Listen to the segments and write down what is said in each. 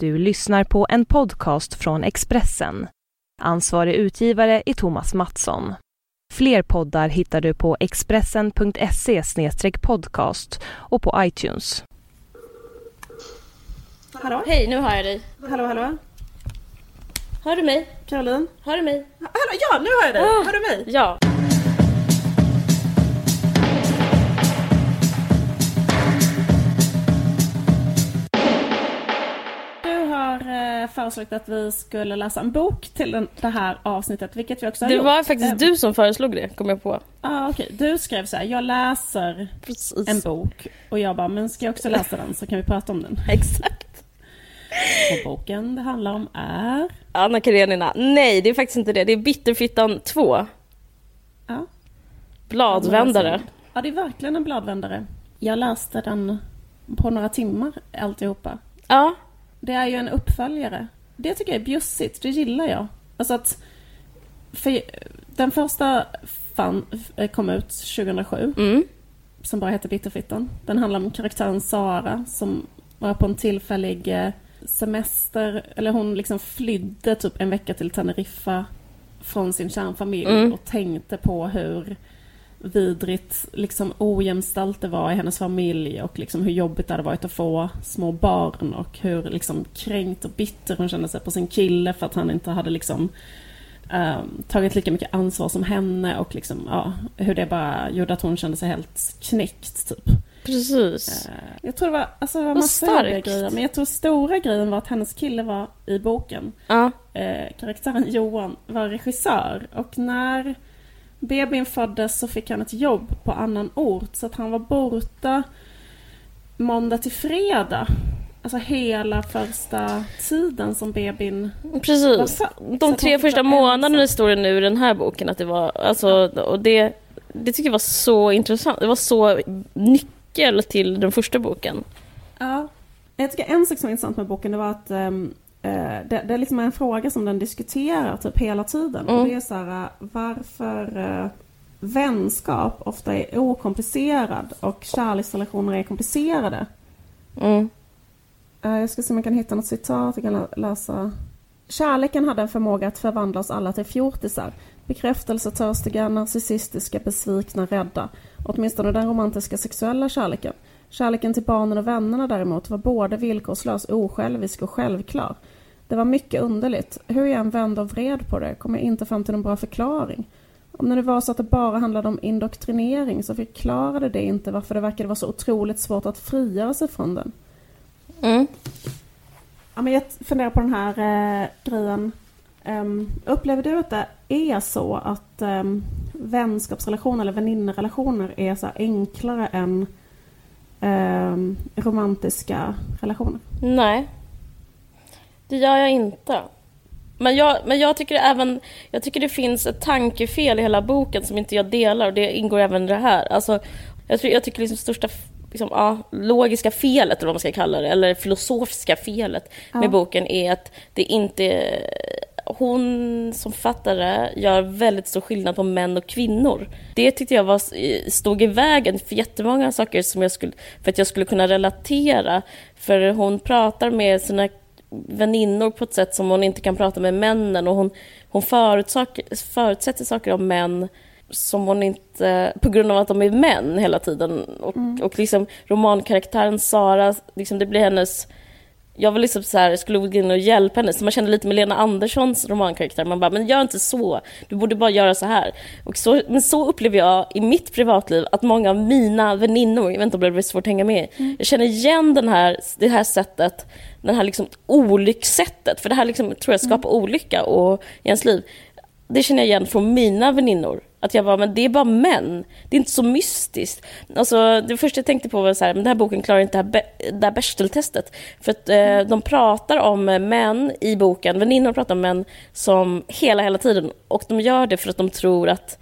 Du lyssnar på en podcast från Expressen. Ansvarig utgivare är Thomas Mattsson. Fler poddar hittar du på expressen.se podcast och på iTunes. Hallå? Hej, nu har jag dig. Hallå, hallå? Hör du mig? Caroline? Hör du mig? Hallå, ja, nu hör jag dig! Ah. Hör du mig? Ja. Har eh, föreslagit att vi skulle läsa en bok till den, det här avsnittet, vilket vi också har Det gjort. var faktiskt Eh, du som föreslog det, kom jag på. Ja, okej. Du skrev så här, jag läser Precis. en bok. Och jag bara, men ska jag också läsa den så kan vi prata om den. Exakt. Och boken det handlar om är... Anna Karenina. Nej, det är faktiskt inte det. Det är Bitterfittan 2. Ja, Bladvändare. Ja, det är verkligen en bladvändare. Jag läste den på några timmar alltihopa. Ja. Det är ju en uppföljare. Det tycker jag är bjussigt, det gillar jag. Alltså att... För den första fan, kom ut 2007, Mm. som bara heter Bitterfittan. Den handlar om karaktären Sara som var på en tillfällig eh, semester, eller hon liksom flydde typ en vecka till Teneriffa från sin kärnfamilj Mm. och tänkte på hur vidrigt liksom ojämställt det var i hennes familj och liksom hur jobbigt det hade varit att få små barn och hur liksom kränkt och bitter hon kände sig på sin kille för att han inte hade liksom ehm, tagit lika mycket ansvar som henne och liksom, ja, hur det bara gjorde att hon kände sig helt knäckt typ. Precis. Eh, Jag tror det var, alltså det var massa grejer, men jag tror stora grejen var att hennes kille var i boken. Ja. Eh, karaktären Johan var regissör och när bebisen föddes så fick han ett jobb på annan ort så att han var borta måndag till fredag. Alltså hela första tiden som bebisen Precis. Fan? Så De tre första var månaderna står det nu i den här boken att det var, alltså, och det, det tycker jag var så intressant. Det var så nyckel till den första boken. Ja. Jag tycker en sak som är intressant med boken det var att eh, det, det är liksom en fråga som den diskuterar typ hela tiden. Mm. Och det är så här, eh, varför eh, vänskap ofta är okomplicerad och kärleksrelationer är komplicerade. Mm. Eh, jag ska se om jag kan hitta något citat jag kan lä- läsa. Kärleken hade en förmåga att förvandla oss alla till fjortisar. Bekräftelsetörstiga, narcissistiska, besvikna, rädda. Åtminstone den romantiska sexuella kärleken. Kärleken till barnen och vännerna däremot var både villkorslös, osjälvisk och självklar. Det var mycket underligt. Hur jag än vände och vred på det kom jag inte fram till någon bra förklaring. Om det nu var så att det bara handlade om indoktrinering så förklarade det inte varför det verkade vara så otroligt svårt att frigöra sig från den. Mm. Ja, men jag funderar på den här eh, grejen. Ehm, upplever du att det är så att um, vänskapsrelationer eller väninnerelationer är så enklare än ehm, romantiska relationer? Nej. Det gör jag inte. Men jag, men jag tycker även, jag tycker det finns ett tankefel i hela boken som inte jag delar och det ingår även i det här. Alltså, jag, tror, jag tycker liksom största liksom, ja, logiska felet, eller vad man ska kalla det, eller filosofiska felet Ja. med boken är att det inte... Hon som fattare gör väldigt stor skillnad på män och kvinnor. Det tyckte jag var, stod i vägen för jättemånga saker som jag skulle, för att jag skulle kunna relatera. För hon pratar med sina väninnor på ett sätt som hon inte kan prata med männen och hon, hon förutsätter saker om män som hon inte, på grund av att de är män hela tiden. Och, och liksom romankaraktären Sara, liksom det blir hennes jag var liksom så här, skulle gå in och hjälpa henne, så man kände lite med Lena Anderssons romankaraktär. Man bara, men gör inte så, du borde bara göra så här. Och så, men så upplever jag i mitt privatliv att många av mina väninnor, jag vet inte om det blir svårt att hänga med, jag känner igen den här, det här sättet, det här liksom olyckssättet, för det här liksom, tror jag skapar olycka och, i ens liv. Det känner jag igen från mina väninnor. Att jag bara, men det är bara män. Det är inte så mystiskt. Alltså, det första jag tänkte på var så här, men den här boken klarar inte det här, det här. För att eh, de pratar om män i boken, väninnor pratar om män som hela, hela tiden. Och de gör det för att de tror att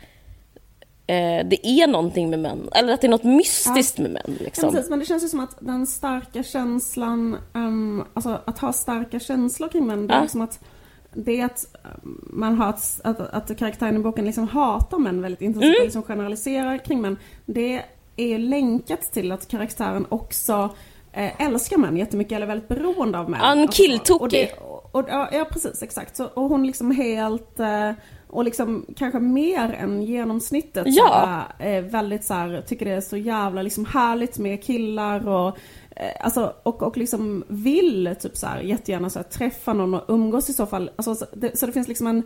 eh, det är någonting med män. Eller att det är något mystiskt med män. Ja, Liksom. precis, men det känns ju som att den starka känslan, ehm, alltså att ha starka känslor kring män, det är Ja. liksom att det är att ehm, man har ett, att, att karaktären i boken liksom hatar män väldigt intensivt Mm. och liksom generaliserar kring män. Det är ju länkat till att karaktären också eh, älskar män jättemycket eller är väldigt beroende av män. Ja, en Alltså, killtokig. ja, precis, exakt. Så, och hon liksom helt, eh, och liksom kanske mer än genomsnittet. Ja. Så, eh, väldigt så här, tycker det är så jävla liksom härligt med killar och eh, Alltså, och, och liksom vill typ så här, jättegärna så här, träffa någon och umgås i så fall. Alltså, så, det, så det finns liksom en,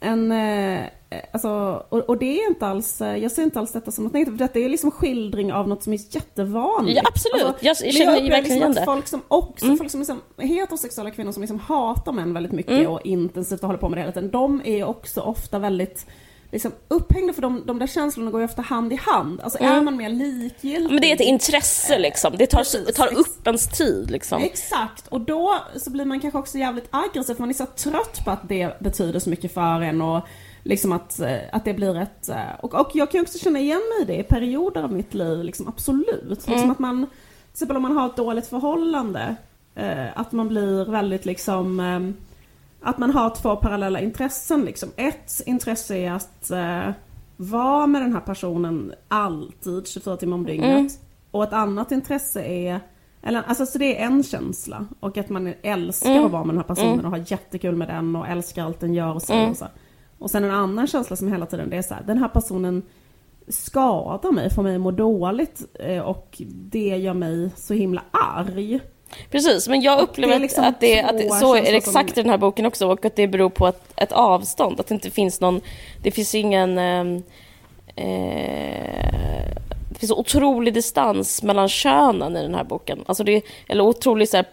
en eh, alltså, och, och det är inte alls, eh, jag ser inte alls detta som något negativt. Detta är liksom skildring av något som är jättevanligt. Ja, absolut. Jag- jag men känner verkligen igen att. Folk som också, Mm. folk som liksom, heterosexuella kvinnor som liksom hatar män väldigt mycket Mm. och intensivt och håller på med det hela tiden. De är också ofta väldigt liksom, upphängda för de, de där känslorna går ju ofta hand i hand. Alltså är man mer likgiltig. Men det är ett intresse liksom. Det tar, Precis. tar upp ens tid liksom. Exakt, och då så blir man kanske också jävligt aggressiv för man är så trött på att det betyder så mycket för en och liksom att, eh, att det blir ett... eh, Och, och jag kan ju också känna igen mig i det i perioder av mitt liv, liksom absolut. Liksom att man, till exempel om man har ett dåligt förhållande, eh, att man blir väldigt liksom... Att man har två parallella intressen liksom. Ett intresse är att eh, vara med den här personen alltid, 24 timmar om dygnet. Mm. Och ett annat intresse är, eller alltså så det är en känsla. Och att man älskar Mm. att vara med den här personen Mm. och har jättekul med den och älskar allt den gör och säger Mm. och så. Och sen en annan känsla som hela tiden, det är så här, den här personen skadar mig, får mig att må dåligt eh, och det gör mig så himla arg. Precis, men jag upplever det är liksom att, det, att det, så är det exakt i den här boken också och att det beror på ett, ett avstånd. Att det inte finns någon, det finns ingen ehm, eh, det finns otrolig distans mellan könen i den här boken. Alltså det, eller otrolig så här,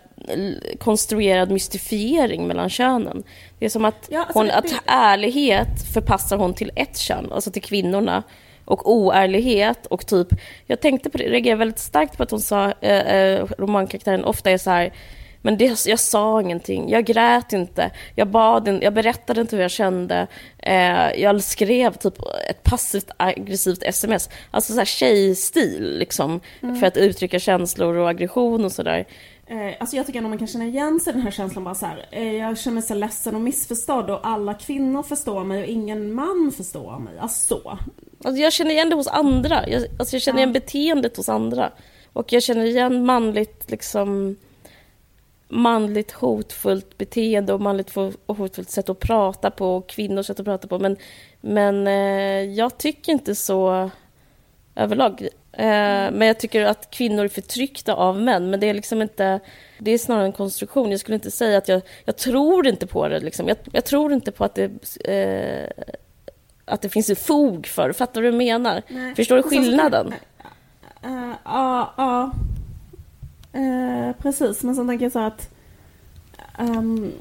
konstruerad mystifiering mellan könen. Det är som att, Ja, alltså hon, att ärlighet förpassar hon till ett kön, alltså till kvinnorna. Och oärlighet och typ, jag tänkte på det, reagerade väldigt starkt på att hon sa, eh, eh, romankaraktären ofta är så här men det, jag sa ingenting, jag grät inte, jag bad in, jag berättade inte hur jag kände, eh, jag skrev typ ett passivt aggressivt sms. Alltså så här tjejstil liksom, för att uttrycka känslor och aggression och sådär. Eh, alltså jag tycker ändå man kan känna igen sig i den här känslan bara så här. Eh, jag känner mig så ledsen och missförstådd och alla kvinnor förstår mig och ingen man förstår mig. Alltså så. Alltså jag känner igen det hos andra, jag, alltså jag känner igen beteendet hos andra. Och jag känner igen manligt liksom manligt hotfullt beteende och manligt och hotfullt sätt att prata på och kvinnors sätt att prata på. Men, men eh, jag tycker inte så överlag. Eh, men jag tycker att kvinnor är förtryckta av män. Men det är liksom inte... Det är snarare en konstruktion. Jag skulle inte säga att jag... Jag tror inte på det. Liksom. Jag, jag tror inte på att det... Eh, att det finns fog för. Fattar du vad jag menar? Nej. Förstår du skillnaden? Eh, Ja, ja. Eh, precis, men sen tänker jag så att... ehm,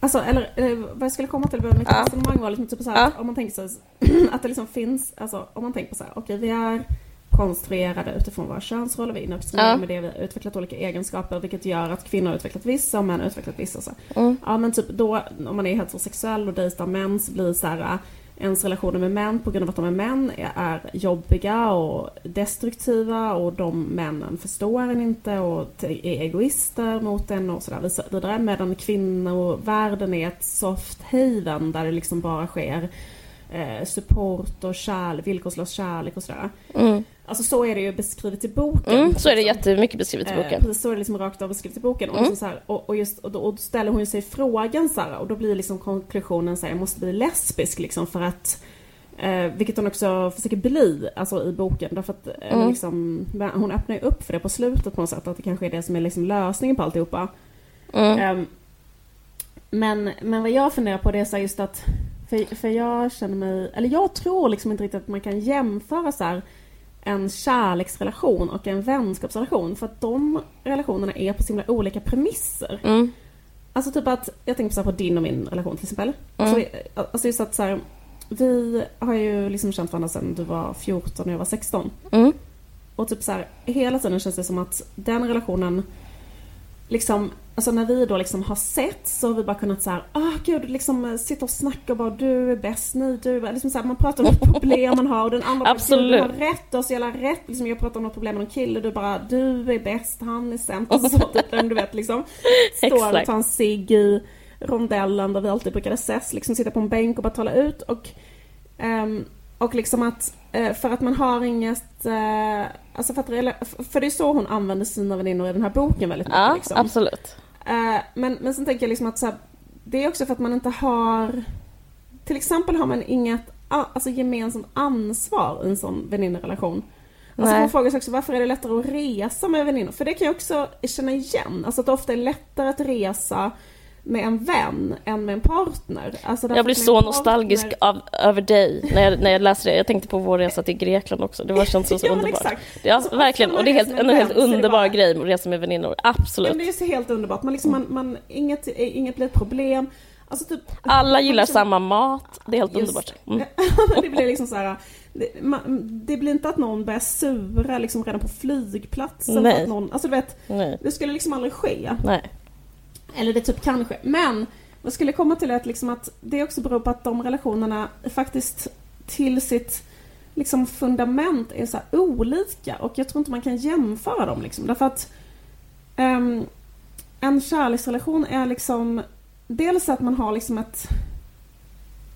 alltså, eller eh, vad jag skulle komma till med mitt Ja. resonemang var liksom typ så här Ja. att om man tänker så här, att det liksom finns, alltså om man tänker på så här, okej vi är konstruerade utifrån våra könsroller, vi indoktrinerar Ja. med det, vi har utvecklat olika egenskaper vilket gör att kvinnor har utvecklat vissa och män har utvecklat vissa. Så. Mm. Ja men typ då, om man är heterosexuell och dejtar män så blir så här ens relationer med män på grund av att de är män är, är jobbiga och destruktiva och de männen förstår en inte och är egoister mot en och sådär vidare. Medan kvinnovärlden är ett soft haven där det liksom bara sker eh, support och kärlek, villkorslös kärlek och sådär. Mm. Alltså så är det ju beskrivet i boken. Mm, så är det liksom. jättemycket beskrivet i Eh, boken. precis så är det liksom rakt av beskrivet i boken. Och, Mm. liksom så här, och, och, just, och, då, och då ställer hon ju sig frågan så här, och då blir liksom konklusionen så här, jag måste bli lesbisk liksom för att eh, vilket hon också försöker bli alltså, i boken. Därför att eh, Mm. liksom, hon öppnar ju upp för det på slutet på något sätt. Att det kanske är det som är liksom lösningen på alltihopa. Mm. Ehm, men, men vad jag funderar på det är så just att för, för jag känner mig, eller jag tror liksom inte riktigt att man kan jämföra så här en kärleksrelation och en vänskapsrelation för att de relationerna är på så himla olika premisser. Mm. Alltså typ att, jag tänker så här på din och min relation till exempel. Mm. Så, alltså just att så här, vi har ju liksom känt varandra sedan du var 14 och jag var 16. Mm. Och typ så här, hela tiden känns det som att den relationen Liksom, alltså när vi då liksom har sett så har vi bara kunnat så här, ah gud, liksom sitta och snacka och bara du är bäst, ni, du är liksom så här, man pratar om ett problem man har och den andra bara, Absolut. "Gud, du har rätt, har så jävla rätt. Liksom jag pratar om något problem med någon kille, du bara, du är bäst, han är sämst. Alltså så typ, du vet liksom. Står och tar en cigg i rondellen där vi alltid brukade ses, liksom sitta på en bänk och bara tala ut och ehm, och liksom att, eh, för att man har inget, eh, alltså för, att, för det är så hon använder sina väninnor i den här boken väldigt mycket. Ja, liksom. absolut. Eh, men, men sen tänker jag liksom att så här, det är också för att man inte har, till exempel har man inget alltså, gemensamt ansvar i en sån väninnerelation. Alltså man frågar sig också varför är det lättare att resa med väninnor? För det kan jag också känna igen. Alltså att det ofta är lättare att resa med en vän än med en partner. Alltså jag blir så partner... nostalgisk av, över dig när jag, när jag läser det. Jag tänkte på vår resa till Grekland också. Det var känns så, så ja, underbart. Exakt. Ja, så verkligen. Och det är helt, en helt underbar bara... grej att resa med väninnor. Absolut. Ja, det är så helt underbart. Man liksom, man, man, inget, inget blir ett problem. Alltså typ, Alla gillar liksom, samma mat. Det är helt just, underbart. Mm. det blir liksom så här, det, man, det, blir inte att någon börjar sura liksom redan på flygplatsen. Nej. Att någon, alltså du vet, Nej. det skulle liksom aldrig ske. Nej. Eller det typ kanske. Men jag skulle komma till att, liksom att det också beror på att de relationerna faktiskt till sitt liksom fundament är så olika och jag tror inte man kan jämföra dem. Liksom. Därför att um, en kärleksrelation är liksom dels att man har liksom ett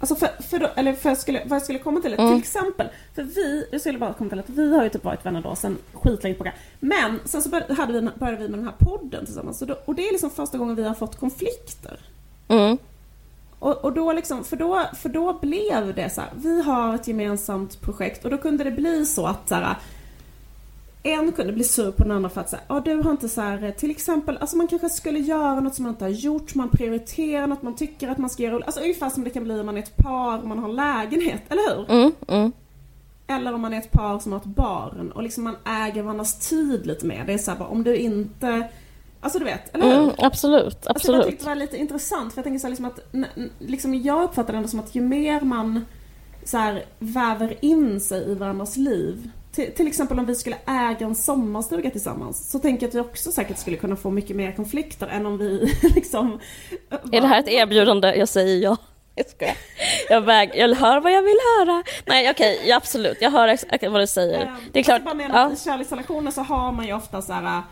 Alltså för, för eller för jag skulle, vad jag skulle komma till, mm. till exempel, för vi, jag skulle bara komma till att vi har ju typ varit vänner då sen skitlänge tillbaka. Men sen så började, hade vi, började vi med den här podden tillsammans och, då, och det är liksom första gången vi har fått konflikter. Mm. Och, och då liksom, för då, för då blev det så här, vi har ett gemensamt projekt och då kunde det bli så att så här, en kunde bli sur på den andra för att säga, du har inte så här, till exempel, alltså man kanske skulle göra något som man inte har gjort, man prioriterar något man tycker att man ska göra, alltså ungefär som det kan bli om man är ett par och man har lägenhet, eller hur? Mm, mm. Eller om man är ett par som har ett barn och liksom man äger varandras tid lite mer. Det är såhär om du inte Alltså du vet, eller hur? Mm, absolut, absolut. Alltså jag tyckte det var lite intressant för jag tänker så liksom att, liksom jag uppfattar det ändå som att ju mer man så här, väver in sig i varandras liv till, till, exempel om vi skulle äga en sommarstuga tillsammans så tänker jag att vi också säkert skulle kunna få mycket mer konflikter än om vi liksom... Är det här ett erbjudande? Jag säger ja. Jag skojar. Jag, väg, jag hör vad jag vill höra. Nej okej, okay, ja, absolut. Jag hör vad du säger. Ehm, det är klart. Jag bara menar ja. i kärleksrelationer så har man ju ofta så här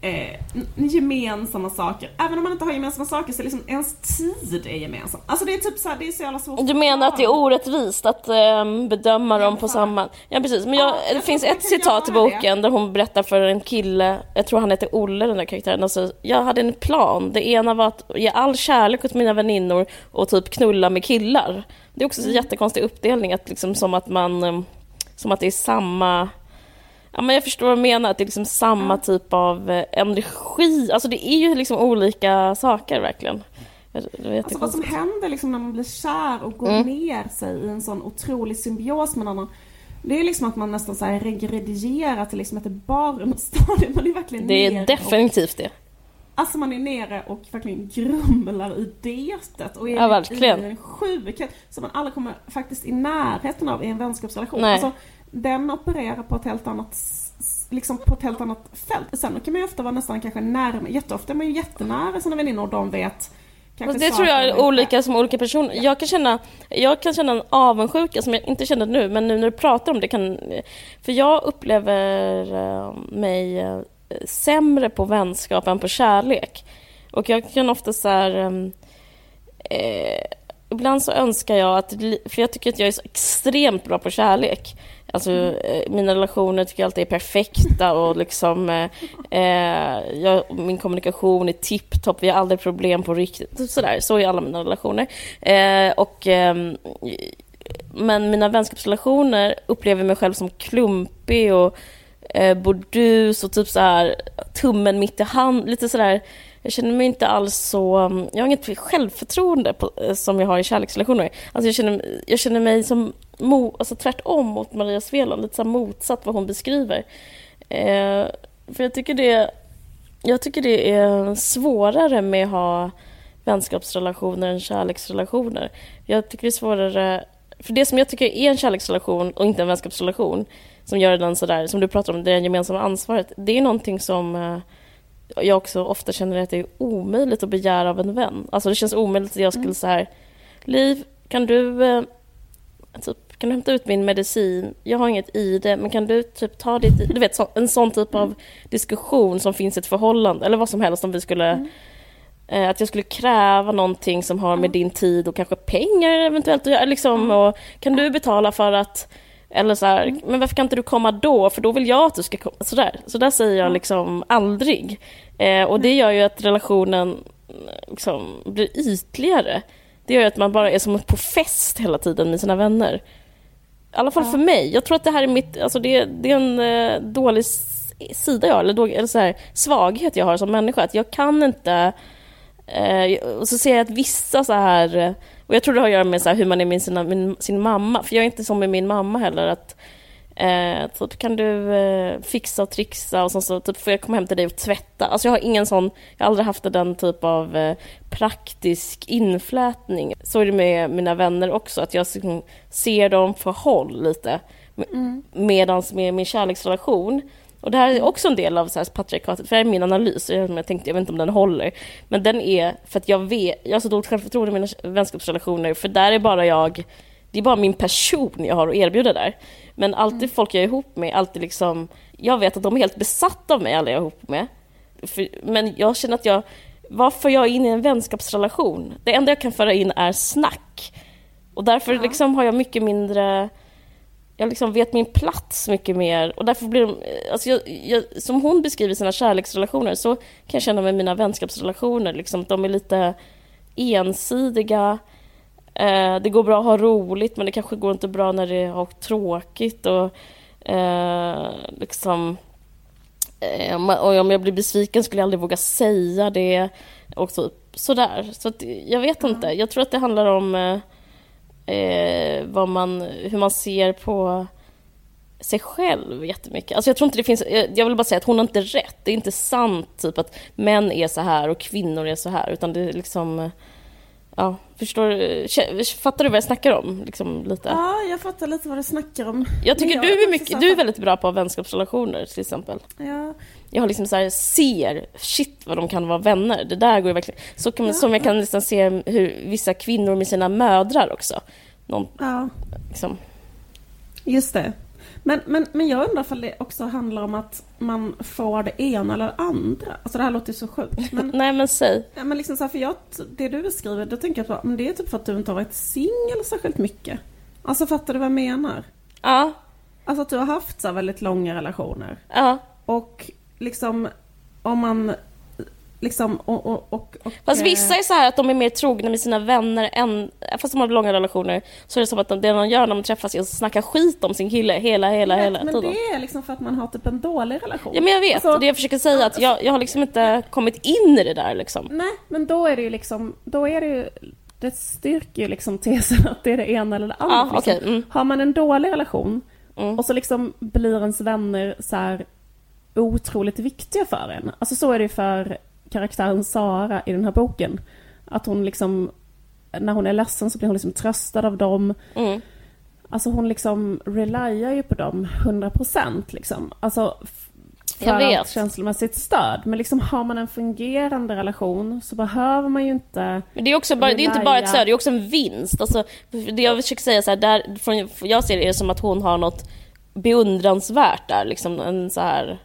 eh, gemensamma saker. Även om man inte har gemensamma saker så är liksom ens tid är gemensam. Alltså det är typ så här, det är så jävla svårt. Du menar att det är orättvist att eh, bedöma dem på samma... Ja precis, men jag, ja, det finns ett citat i boken det. där hon berättar för en kille, jag tror han heter Olle den där karaktären, alltså, jag hade en plan. Det ena var att ge all kärlek åt mina väninnor och typ knulla med killar. Det är också en mm. jättekonstig uppdelning, att liksom som att man, eh, som att det är samma Ja, men jag förstår vad du menar, att det är liksom samma typ av eh, energi. Alltså det är ju liksom olika saker verkligen. Alltså vad som händer liksom när man blir kär och går mm. ner sig i en sån otrolig symbios med någon annan. Det är liksom att man nästan så här regredigerar till liksom ett barnstadium. Man är verkligen Det är definitivt det. Alltså man är nere och verkligen grumlar i detet och är ja, i en sjukhet som man aldrig kommer faktiskt i närheten av i en vänskapsrelation. Nej. Alltså, den opererar på ett helt annat liksom på ett helt annat fält. Sen kan man ju ofta vara nästan kanske närmare, jätteofta är man ju jättenära sina väninnor och de vet det tror jag är olika som olika personer. Ja. Jag, kan känna, jag kan känna en avundsjuka som jag inte känner nu, men nu när du pratar om det kan... För jag upplever eh, mig eh, sämre på vänskap än på kärlek. Och jag kan ofta så här... Eh, ibland så önskar jag att... För jag tycker att jag är så extremt bra på kärlek. Alltså, mm. mina relationer tycker jag alltid är perfekta och liksom, eh, eh, jag, min kommunikation är tipptopp, vi har aldrig problem på riktigt. Sådär, så är alla mina relationer. Eh, och, ehm, men mina vänskapsrelationer upplever mig själv som klumpig och eh, burdus och typ så här tummen mitt i hand, lite sådär jag känner mig inte alls så... Mm, jag har inget självförtroende på, eh, som jag har i kärleksrelationer. Alltså jag, känner, jag känner mig som mo, alltså tvärtom mot Maria Sveland, lite så motsatt vad hon beskriver. Eh, för jag tycker, det, jag tycker det är svårare med att ha vänskapsrelationer än kärleksrelationer. Jag tycker det är svårare... För det som jag tycker är en kärleksrelation och inte en vänskapsrelation, som gör den sådär, som du pratar om, det gemensamma ansvaret, det är någonting som eh, jag också ofta känner att det är omöjligt att begära av en vän. Alltså det känns omöjligt att jag skulle mm. så här, Liv, kan du, eh, typ, kan du hämta ut min medicin? Jag har inget i det, men kan du typ ta ditt... Du vet, så, en sån typ av diskussion som finns i ett förhållande, eller vad som helst om vi skulle... Mm. eh, att jag skulle kräva någonting som har med din tid och kanske pengar eventuellt att göra. Liksom, och kan du betala för att eller så här, men varför kan inte du komma då? För då vill jag att du ska komma. Sådär, så där säger jag liksom aldrig. Eh, och det gör ju att relationen liksom blir ytligare. Det gör ju att man bara är som på fest hela tiden med sina vänner. I alla fall ja. för mig. Jag tror att det här är mitt, alltså det, det är en eh, dålig sida jag har, eller, dålig, eller så här, svaghet jag har som människa. Att jag kan inte... Eh, och så ser jag att vissa så här och jag tror det har att göra med så hur man är med sina, min, sin mamma, för jag är inte som med min mamma heller. att eh, typ, Kan du eh, fixa och trixa och så, så typ, får jag komma hem till dig och tvätta? Alltså jag har ingen sån, jag har aldrig haft den typ av eh, praktisk inflätning. Så är det med mina vänner också, att jag ser dem för håll lite. Mm. Medan med min kärleksrelation och det här är också en del av så här patriarkatet, för det är min analys, jag, tänkte, jag vet inte om den håller. Men den är för att jag vet, jag har så dåligt självförtroende i mina vänskapsrelationer, för där är bara jag, det är bara min person jag har att erbjuda där. Men alltid mm. folk jag är ihop med, alltid liksom, jag vet att de är helt besatta av mig, alla jag är ihop med. För, men jag känner att jag, varför jag är inne i en vänskapsrelation? Det enda jag kan föra in är snack. Och därför ja. liksom har jag mycket mindre jag liksom vet min plats mycket mer. Och därför blir de, alltså jag, jag, som hon beskriver sina kärleksrelationer så kan jag känna med mina vänskapsrelationer. Liksom, de är lite ensidiga. Eh, det går bra att ha roligt men det kanske går inte bra när det är tråkigt. Och, eh, liksom, eh, och om jag blir besviken skulle jag aldrig våga säga det. Och typ sådär. Så att, jag vet inte. Jag tror att det handlar om eh, eh, vad man, hur man ser på sig själv jättemycket. Alltså jag tror inte det finns, jag vill bara säga att hon har inte rätt. Det är inte sant typ att män är så här och kvinnor är så här, utan det är liksom Ja, förstår Fattar du vad jag snackar om? Liksom, lite? Ja, jag fattar lite vad du snackar om. Jag tycker jag du, är mycket, du är väldigt bra på vänskapsrelationer till exempel. Ja. Jag har liksom så här, ser, shit vad de kan vara vänner. Det där går verkligen... Så kan, ja. Som jag kan nästan se hur vissa kvinnor med sina mödrar också. Någon, ja. Liksom. Just det. Men, men, men jag undrar om det också handlar om att man får det ena eller andra. Alltså det här låter ju så sjukt. Men, Nej men säg. Ja, men liksom så här, för jag, det du beskriver, då tänker jag att det är typ för att du inte har varit singel särskilt mycket. Alltså fattar du vad jag menar? Ja. Alltså att du har haft så väldigt långa relationer. Ja. Och liksom om man Liksom, och, och, och, och, fast vissa är så här att de är mer trogna med sina vänner än, fast de har långa relationer, så är det som att de, det de gör när de träffas är att snacka skit om sin kille hela, hela, vet, hela men tiden. Men det är liksom för att man har typ en dålig relation. Ja men jag vet, alltså, det jag försöker säga att jag, jag har liksom inte kommit in i det där liksom. Nej, men då är det ju liksom, då är det ju det styrker ju liksom tesen att det är det ena eller det andra. Ah, okay. mm. Har man en dålig relation mm. och så liksom blir ens vänner så här otroligt viktiga för en. Alltså så är det ju för karaktären Sara i den här boken. Att hon liksom, när hon är ledsen så blir hon liksom tröstad av dem. Mm. Alltså hon liksom reliar ju på dem 100% liksom. Alltså för ett känslomässigt stöd. Men liksom har man en fungerande relation så behöver man ju inte Men det är, också bara, det är inte bara ett stöd, det är också en vinst. Alltså, det jag försöker säga så här, där, från, jag ser det som att hon har något beundransvärt där, liksom en så här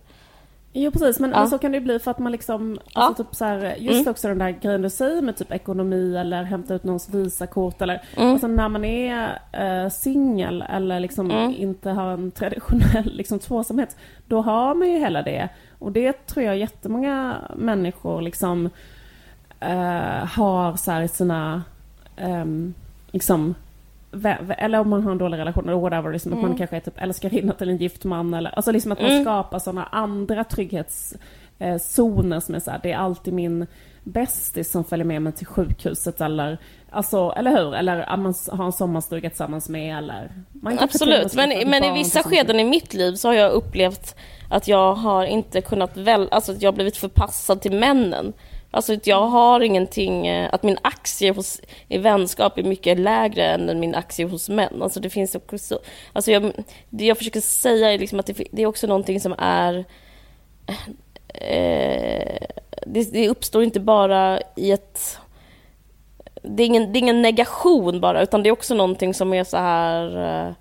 Jo precis, men, ja. men, så kan det ju bli för att man liksom, ja. alltså typ så här, just mm. också den där grejen du säger med typ ekonomi eller hämta ut någons visakort eller, mm. alltså när man är äh, singel eller liksom mm. inte har en traditionell liksom tvåsamhet, då har man ju hela det. Och det tror jag jättemånga människor liksom äh, har så här sina, ähm, liksom eller om man har en dålig relation eller whatever, liksom mm. att man mm. kanske är typ älskarinna till en gift man eller, alltså liksom att man mm. skapar sådana andra trygghetszoner som är såhär, det är alltid min bästis som följer med mig till sjukhuset eller, alltså, eller hur? Eller att man har en sommarstuga tillsammans med eller... Absolut, men, men i vissa skeden i mitt liv så har jag upplevt att jag har inte kunnat väl, alltså att jag har blivit förpassad till männen. Alltså att jag har ingenting, eh, att min aktie hos, i vänskap är mycket lägre än min aktie hos män. Alltså det finns också, alltså jag, det jag försöker säga är liksom att det, det är också någonting som är eh, det, det, uppstår inte bara i ett... Det är, ingen, det är ingen negation bara, utan det är också någonting som är så här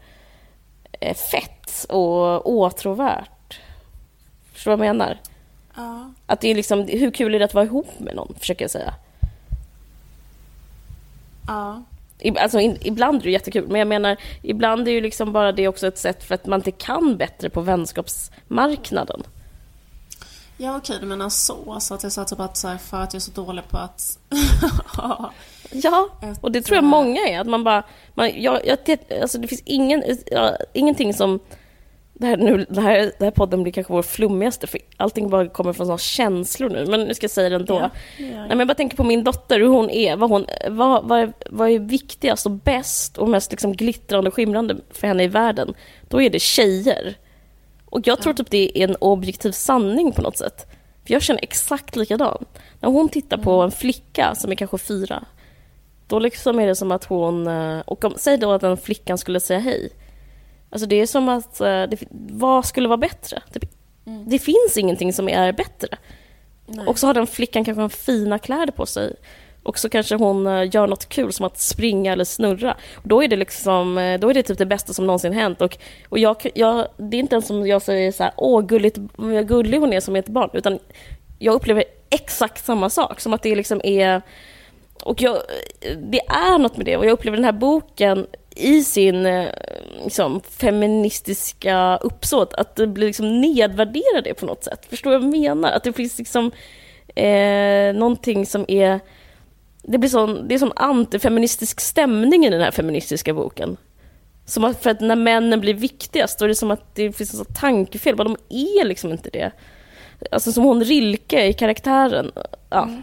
eh, fett och åtråvärt. Förstår du vad jag menar? Ja. Att det är liksom, hur kul är det att vara ihop med någon, försöker jag säga. Ja. Alltså in, ibland är det jättekul, men jag menar ibland är ju liksom bara det också ett sätt för att man inte kan bättre på vänskapsmarknaden. Ja okej, du menar så. Så att jag sa typ att så här, för att jag är så dålig på att... ja, och det tror jag många är. Att man bara... Man, jag, jag, alltså det finns ingen, ja, ingenting som... Det här, nu, det, här, det här podden blir kanske vår flummigaste, för allting bara kommer från sådana känslor nu. Men nu ska jag säga det ändå. Ja, ja, ja. Nej, men jag bara tänker på min dotter, hur hon är. Vad, hon, vad, vad, är, vad är viktigast och bäst och mest liksom glittrande och skimrande för henne i världen? Då är det tjejer. Och jag tror typ det är en objektiv sanning på något sätt. För jag känner exakt likadant. När hon tittar på mm. en flicka som är kanske fyra, då liksom är det som att hon... Eh, och om, säg då att den flickan skulle säga hej. Alltså det är som att... Eh, det, vad skulle vara bättre? Typ, mm. Det finns ingenting som är bättre. Nej. Och så har den flickan kanske en fina kläder på sig. Och så kanske hon eh, gör något kul som att springa eller snurra. Och då är det liksom, eh, då är det typ det bästa som någonsin hänt. Och, och jag, jag, det är inte ens som jag säger så här, åh gulligt, vad gullig hon är som ett barn. Utan jag upplever exakt samma sak. Som att det liksom är... Och jag, det är något med det. Och jag upplever den här boken i sin eh, liksom, feministiska uppsåt, att det blir liksom nedvärdera det på något sätt. Förstår du vad jag menar? Att det finns liksom eh, någonting som är det blir sån, det är sån antifeministisk stämning i den här feministiska boken. Som att, för att när männen blir viktigast, då är det som att det finns ett tankefel, de är liksom inte det. Alltså som hon Rilke i karaktären. Ja. Mm.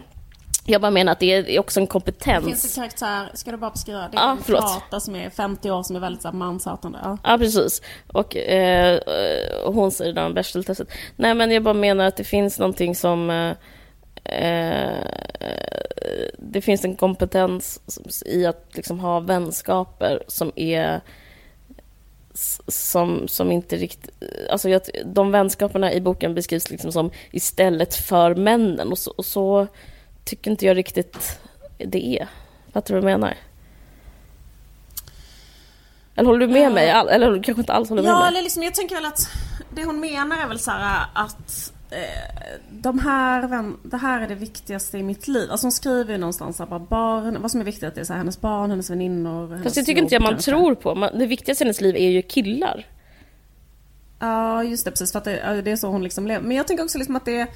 Jag bara menar att det är också en kompetens. Det finns en karaktär, ska du bara beskriva? Det är ja, en prata som är 50 år som är väldigt manshatande. Ja. ja, precis. Och eh, hon säger då om Bechteltestet. Nej men jag bara menar att det finns någonting som eh, Eh, det finns en kompetens i att liksom ha vänskaper som är som, som inte riktigt... Alltså jag, de vänskaperna i boken beskrivs liksom som istället för männen och så, och så tycker inte jag riktigt det är. Fattar du vad jag menar? Eller håller du med uh, mig? Eller kanske inte alls håller ja, med mig? Ja, eller liksom, jag tänker väl att det hon menar är väl så här att Eh, de här, det här är det viktigaste i mitt liv. Alltså hon skriver ju någonstans att barn, vad som är viktigt det är så här, hennes barn, hennes väninnor. Hennes Fast jag tycker inte jag man tror på. Man, det viktigaste i hennes liv är ju killar. Ja, just det. Precis. För att det, det är så hon liksom lever. Men jag tänker också liksom att det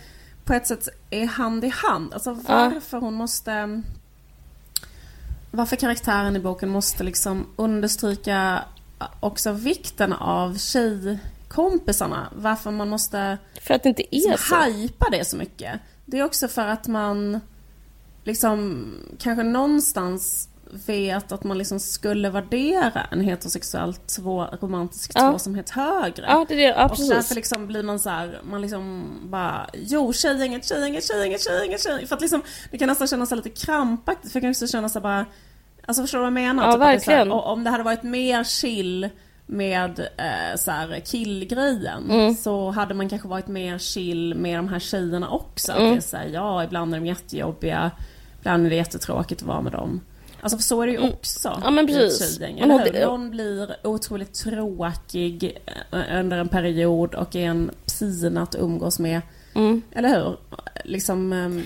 på ett sätt är hand i hand. Alltså varför ja. hon måste... Varför karaktären i boken måste liksom understryka också vikten av tjej kompisarna. Varför man måste för att det inte är liksom så. hypa det så mycket. Det är också för att man liksom kanske någonstans vet att man liksom skulle värdera en heterosexuell två, romantisk ja. tvåsamhet högre. Ja, det är det. Ja, och därför liksom blir man så här, man liksom bara, jo tjejgänget, tjejgänget, tjejgänget, tjejgänget, tjejgänget. För att liksom, det kan nästan kännas lite krampaktigt, för jag kan också känna så bara, alltså förstår du vad jag menar? Ja, typ verkligen. Här, om det hade varit mer chill med eh, så här, killgrejen mm. så hade man kanske varit mer chill med de här tjejerna också. Mm. Att det är så här, ja, ibland är de jättejobbiga, ibland är det jättetråkigt att vara med dem. Alltså för så är det ju mm. också. Ja men precis. Någon blir otroligt tråkig eh, under en period och är en pina att umgås med. Mm. Eller hur? Liksom... Ehm,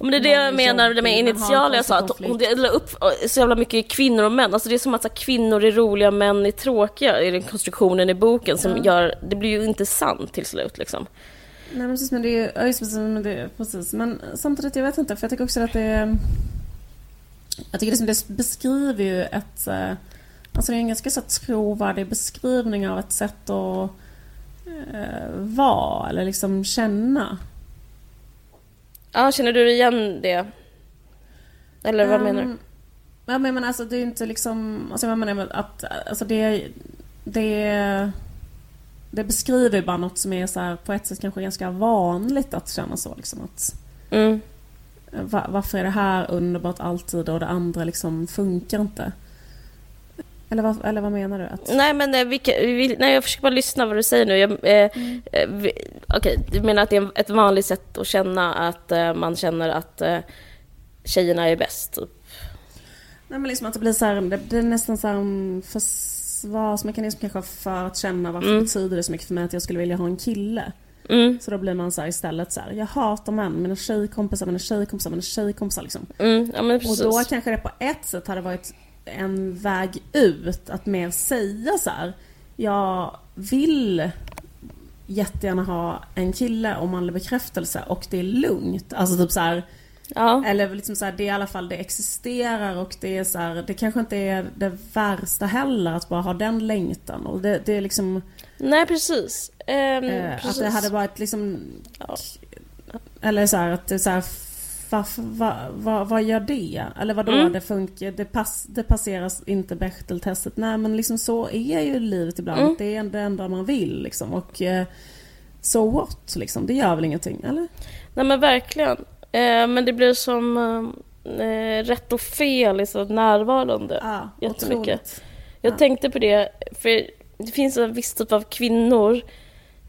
men det är det jag menar med initiala jag sa, att hon delar upp så jävla mycket kvinnor och män. Alltså det är som att så, kvinnor är roliga, män är tråkiga i den konstruktionen i boken som ja. gör, det blir ju inte sant till slut liksom. Nej men precis, men det är ja, just precis, men det, precis. Men samtidigt, jag vet inte, för jag tycker också att det är... Jag tycker det beskriver ju ett... Eh, alltså det är en ganska så trovärdig beskrivning av ett sätt att eh, vara eller liksom känna. Ja, känner du igen det? Eller vad um, menar du? Ja, men alltså det är inte liksom... Alltså jag menar att alltså det... Det... Det beskriver bara något som är så här, på ett sätt kanske ganska vanligt att känna så liksom att... Mm. Var, varför är det här underbart alltid och det andra liksom funkar inte? Eller vad, eller vad menar du? Att... Nej, men eh, vilka, vi, nej, jag försöker bara lyssna vad du säger nu. Jag, eh, mm. eh, Okej, okay, du menar att det är ett vanligt sätt att känna att eh, man känner att eh, tjejerna är bäst? Typ. Nej, men liksom att det blir så här, det, det är nästan så här en försvarsmekanism kanske för att känna varför mm. betyder det så mycket för mig att jag skulle vilja ha en kille. Mm. Så då blir man så här istället så här, jag hatar män, mina tjejkompisar, mina tjejkompisar, mina tjejkompisar liksom. Mm, ja, Och då kanske det på ett sätt hade varit en väg ut att mer säga så här. Jag vill jättegärna ha en kille och manlig bekräftelse och det är lugnt. Alltså typ så här, Ja. eller liksom så här, det är i alla fall det existerar och det är så här, det kanske inte är det värsta heller att bara ha den längtan. Och det, det är liksom Nej, precis. Ehm, eh, precis. att det hade varit liksom Ja. eller så här att så här vad, vad, vad gör det? Eller vadå Mm. det funkar, det, pass, det passeras inte Bechteltestet. Nej men liksom så är ju livet ibland. Mm. Det är det enda man vill liksom. Och eh, so what liksom, det gör väl ingenting eller? Nej men verkligen. Eh, men det blir som eh, rätt och fel är så närvarande. Ja, Jättemycket. otroligt. Jag Ja. tänkte på det, för det finns en viss typ av kvinnor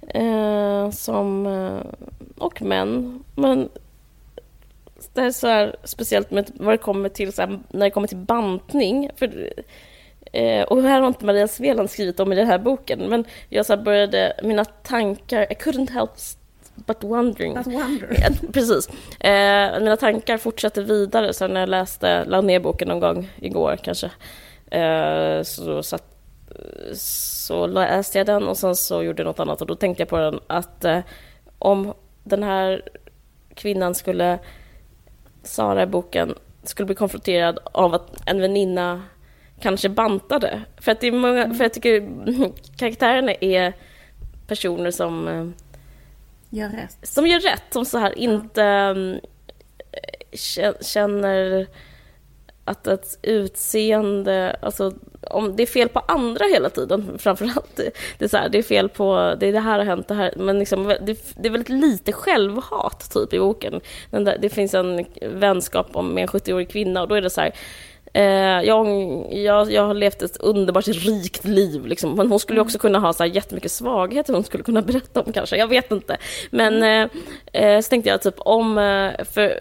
eh, som, eh, och män, men det är så här speciellt med vad det kommer till, så här, när det kommer till bantning. För, eh, och här har inte Maria Sveland skrivit om i den här boken, men jag så började, mina tankar, I couldn't help but wondering. But wonder. Ja, Precis. Eh, mina tankar fortsätter vidare sen när jag läste, la ner boken någon gång igår kanske. Eh, så, så, att, så läste jag den och sen så gjorde jag något annat och då tänkte jag på den att eh, om den här kvinnan skulle, Sara i boken, skulle bli konfronterad av att en väninna kanske bantade. För att det är många, för jag tycker karaktärerna är personer som eh, Gör rätt. som gör rätt, som så här inte mm, kä- känner att ett utseende, alltså om det är fel på andra hela tiden framförallt. Det, är så här, det är fel på, det är det här har hänt, det här, men liksom, det, det är väldigt lite självhat typ i boken. Där, det finns en vänskap om med en 70-årig kvinna och då är det så här, Eh, jag, jag, jag har levt ett underbart rikt liv, liksom. men hon skulle ju också kunna ha så här jättemycket svagheter hon skulle kunna berätta om kanske, jag vet inte. Men eh, eh, så tänkte jag typ om, eh, för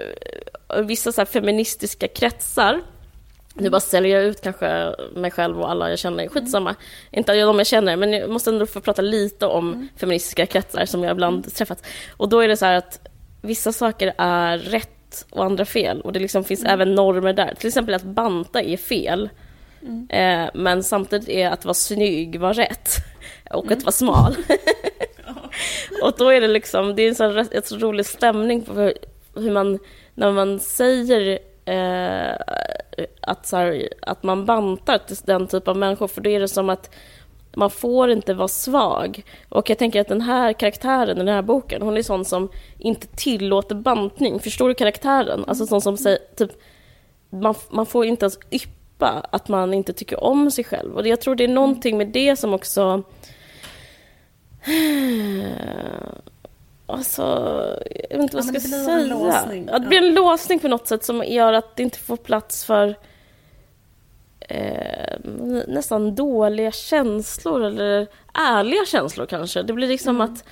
vissa så feministiska kretsar, nu bara säljer jag ut kanske mig själv och alla jag känner, skitsamma. Inte de jag känner, men jag måste ändå få prata lite om feministiska kretsar som jag ibland träffat. Och då är det så här att vissa saker är rätt och andra fel. Och det liksom finns även normer där. Till exempel att banta är fel. Eh, men samtidigt är att vara snygg var rätt. Och att vara smal. och då är det liksom, det är en sån rätt- ett så rolig stämning på hur man, när man säger eh, att, så här, att man bantar till den typ av människor, för då är det som att man får inte vara svag. Och jag tänker att den här karaktären i den här boken, hon är sån som inte tillåter bantning. Förstår du karaktären? Alltså sån som säger, typ, man, man får inte ens yppa att man inte tycker om sig själv. Och jag tror det är någonting med det som också... Eh, Alltså, jag vet inte vad Ja, jag ska det blir en säga. låsning. Ja, det blir en låsning på något sätt som gör att det inte får plats för eh, nästan dåliga känslor eller ärliga känslor kanske. Det blir liksom Mm. att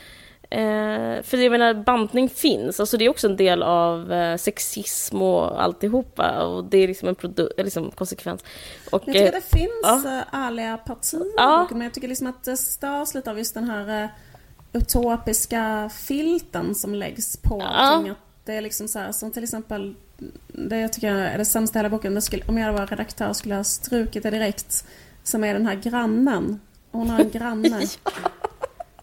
Eh, för jag menar, bantning finns, alltså det är också en del av eh, sexism och alltihopa och det är liksom en produ- liksom konsekvens. Och, Jag tycker eh, det finns ja. eh, ärliga partier Ja. men jag tycker liksom att det störs lite av just den här eh, utopiska filten som läggs på Ja. allting. Det är liksom så här, som till exempel, det jag tycker är det sämsta i hela boken, skulle, om jag var redaktör skulle jag ha strukit det direkt, som är den här grannen. Hon har en granne.